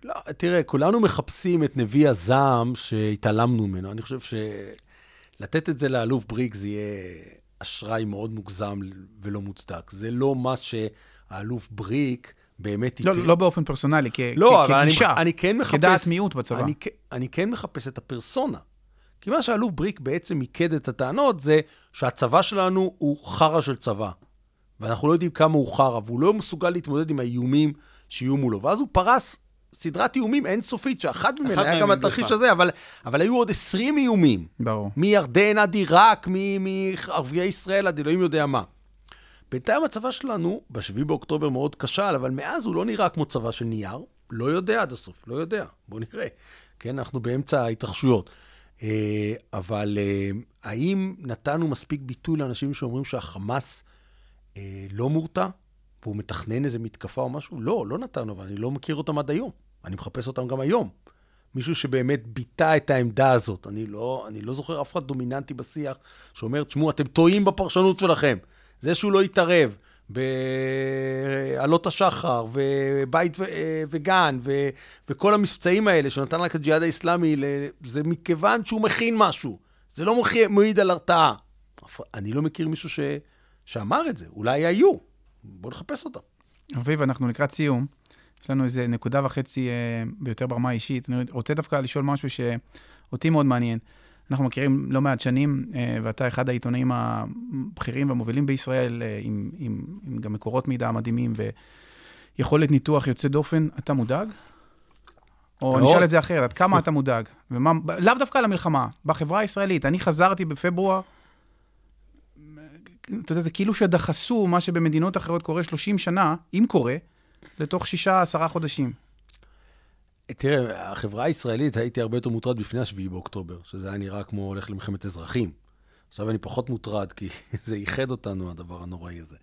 לא, תראה, כולנו מחפשים את נביא הזעם שהתעלמנו ממנו. אני חושב שלתת את זה לאלוף בריק זה יהיה אשראי מאוד מוגזם ולא מוצדק. זה לא מה שהאלוף בריק באמת לא, ייתן. לא באופן פרסונלי, כ- לא, כ- אבל כגישה, אני, אני כן מחפש... כדעת מיעוט בצבא. אני, אני כן מחפש את הפרסונה. כי מה שאלוף בריק בעצם מיקד את הטענות זה שהצבא שלנו הוא חרא של צבא. ואנחנו לא יודעים כמה הוא חרא, והוא לא מסוגל להתמודד עם האיומים שיהיו מולו. ואז הוא פרס סדרת איומים אינסופית, שאחת ממנה היה גם התרחיש. הזה, אבל, אבל היו עוד 20 איומים. ברור. מירדן עד עיראק, מערביי ישראל עד אלוהים יודע מה. בינתיים הצבא שלנו, ב-7 באוקטובר מאוד כשל, אבל מאז הוא לא נראה כמו צבא של נייר. לא יודע עד הסוף, לא יודע. בואו נראה. כן, אנחנו באמצע ההתרחשויות. אה, אבל אה, האם נתנו מספיק ביטוי לאנשים שאומרים שהחמאס אה, לא מורתע, והוא מתכנן איזה מתקפה או משהו? לא, לא נתנו, אבל אני לא מכיר אותם עד היום. אני מחפש אותם גם היום. מישהו שבאמת ביטא את העמדה הזאת. אני לא, אני לא זוכר אף אחד דומיננטי בשיח שאומר, תשמעו, אתם טועים בפרשנות שלכם. זה שהוא לא התערב בעלות השחר, ובית ו- וגן, ו- וכל המבצעים האלה שנתן רק הג'יהאד האיסלאמי, זה מכיוון שהוא מכין משהו. זה לא מוכיח- מעיד על הרתעה. אני לא מכיר מישהו ש... שאמר את זה. אולי היו. בואו נחפש אותם. אביב, אנחנו לקראת סיום. יש לנו איזה נקודה וחצי אה, ביותר ברמה האישית. אני רוצה דווקא לשאול משהו שאותי מאוד מעניין. אנחנו מכירים לא מעט שנים, אה, ואתה אחד העיתונאים הבכירים והמובילים בישראל, אה, עם, עם, עם גם מקורות מידע מדהימים ויכולת ניתוח יוצא דופן. אתה מודאג? או מאוד. נשאל את זה אחרת, עד כמה אתה מודאג? ומה, לאו דווקא על המלחמה, בחברה הישראלית. אני חזרתי בפברואר, אתה יודע, זה כאילו שדחסו מה שבמדינות אחרות קורה 30 שנה, אם קורה, לתוך שישה, עשרה חודשים. תראה, החברה הישראלית, הייתי הרבה יותר מוטרד לפני השביעי באוקטובר, שזה היה נראה כמו הולך למלחמת אזרחים. עכשיו אני פחות מוטרד, כי זה איחד אותנו, הדבר הנוראי הזה.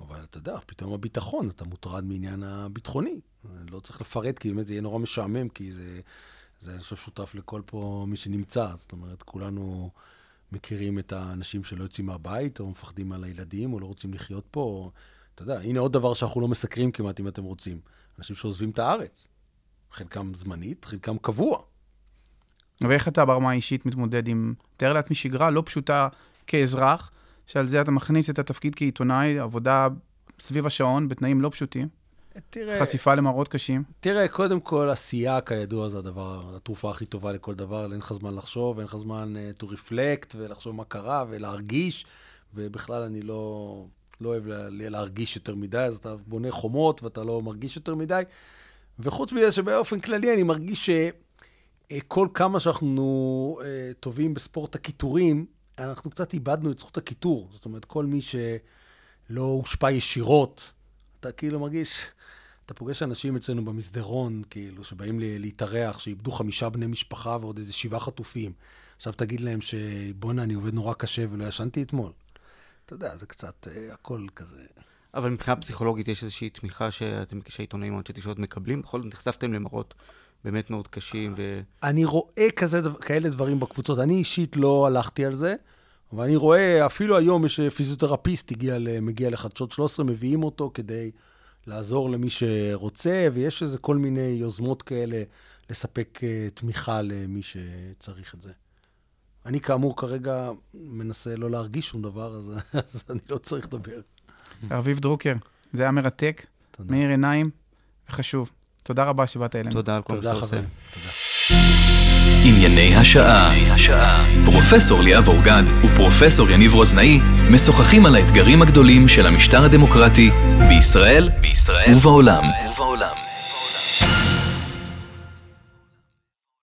אבל אתה יודע, פתאום הביטחון, אתה מוטרד מעניין הביטחוני. לא צריך לפרט, כי באמת זה יהיה נורא משעמם, כי זה, זה אני חושב, שותף לכל פה מי שנמצא. זאת אומרת, כולנו מכירים את האנשים שלא יוצאים מהבית, או מפחדים על הילדים, או לא רוצים לחיות פה. או, אתה יודע, הנה עוד דבר שאנחנו לא מסקרים כמעט, אם אתם רוצים. אנשים שעוזבים את הארץ. חלקם זמנית, חלקם קבוע. ואיך אתה ברמה האישית מתמודד עם, תאר לעצמי שגרה לא פשוטה כאזרח, שעל זה אתה מכניס את התפקיד כעיתונאי, עבודה סביב השעון, בתנאים לא פשוטים, תראה, חשיפה למראות קשים. תראה, קודם כל, עשייה, כידוע, זה הדבר, התרופה הכי טובה לכל דבר. אין לך זמן לחשוב, אין לך זמן uh, to reflect, ולחשוב מה קרה, ולהרגיש, ובכלל אני לא, לא אוהב לה, להרגיש יותר מדי, אז אתה בונה חומות ואתה לא מרגיש יותר מדי. וחוץ מזה שבאופן כללי אני מרגיש שכל כמה שאנחנו uh, טובים בספורט הקיטורים, אנחנו קצת איבדנו את זכות הקיטור. זאת אומרת, כל מי שלא הושפע ישירות, אתה כאילו מרגיש... אתה פוגש אנשים אצלנו במסדרון, כאילו, שבאים להתארח, שאיבדו חמישה בני משפחה ועוד איזה שבעה חטופים. עכשיו תגיד להם שבואנה, אני עובד נורא קשה ולא ישנתי אתמול. אתה יודע, זה קצת, אה, הכל כזה. אבל מבחינה פסיכולוגית יש איזושהי תמיכה שאתם כשהעיתונאים או אנשי תקשורת מקבלים? בכל זאת נחשפתם למראות באמת מאוד קשים ו... אני רואה כזה, כאלה דברים בקבוצות. אני אישית לא הלכתי על זה, אבל אני רואה, אפילו היום יש פיזיותרפיסט הגיע, מגיע לחדשות 13, מביאים אותו כדי לעזור למי שרוצה, ויש איזה כל מיני יוזמות כאלה לספק אה, תמיכה למי שצריך את זה. אני כאמור כרגע מנסה לא להרגיש שום דבר, אז, אז אני לא צריך לדבר. אביב דרוקר, זה היה מרתק, תודה. מאיר עיניים וחשוב. תודה רבה שבאת אלינו. תודה על כל מה תודה, שאתה עושה. תודה. ענייני השעה. פרופסור ליאב אורגד ופרופסור יניב רוזנאי משוחחים על האתגרים הגדולים של המשטר הדמוקרטי בישראל, בישראל ובעולם. ובעולם.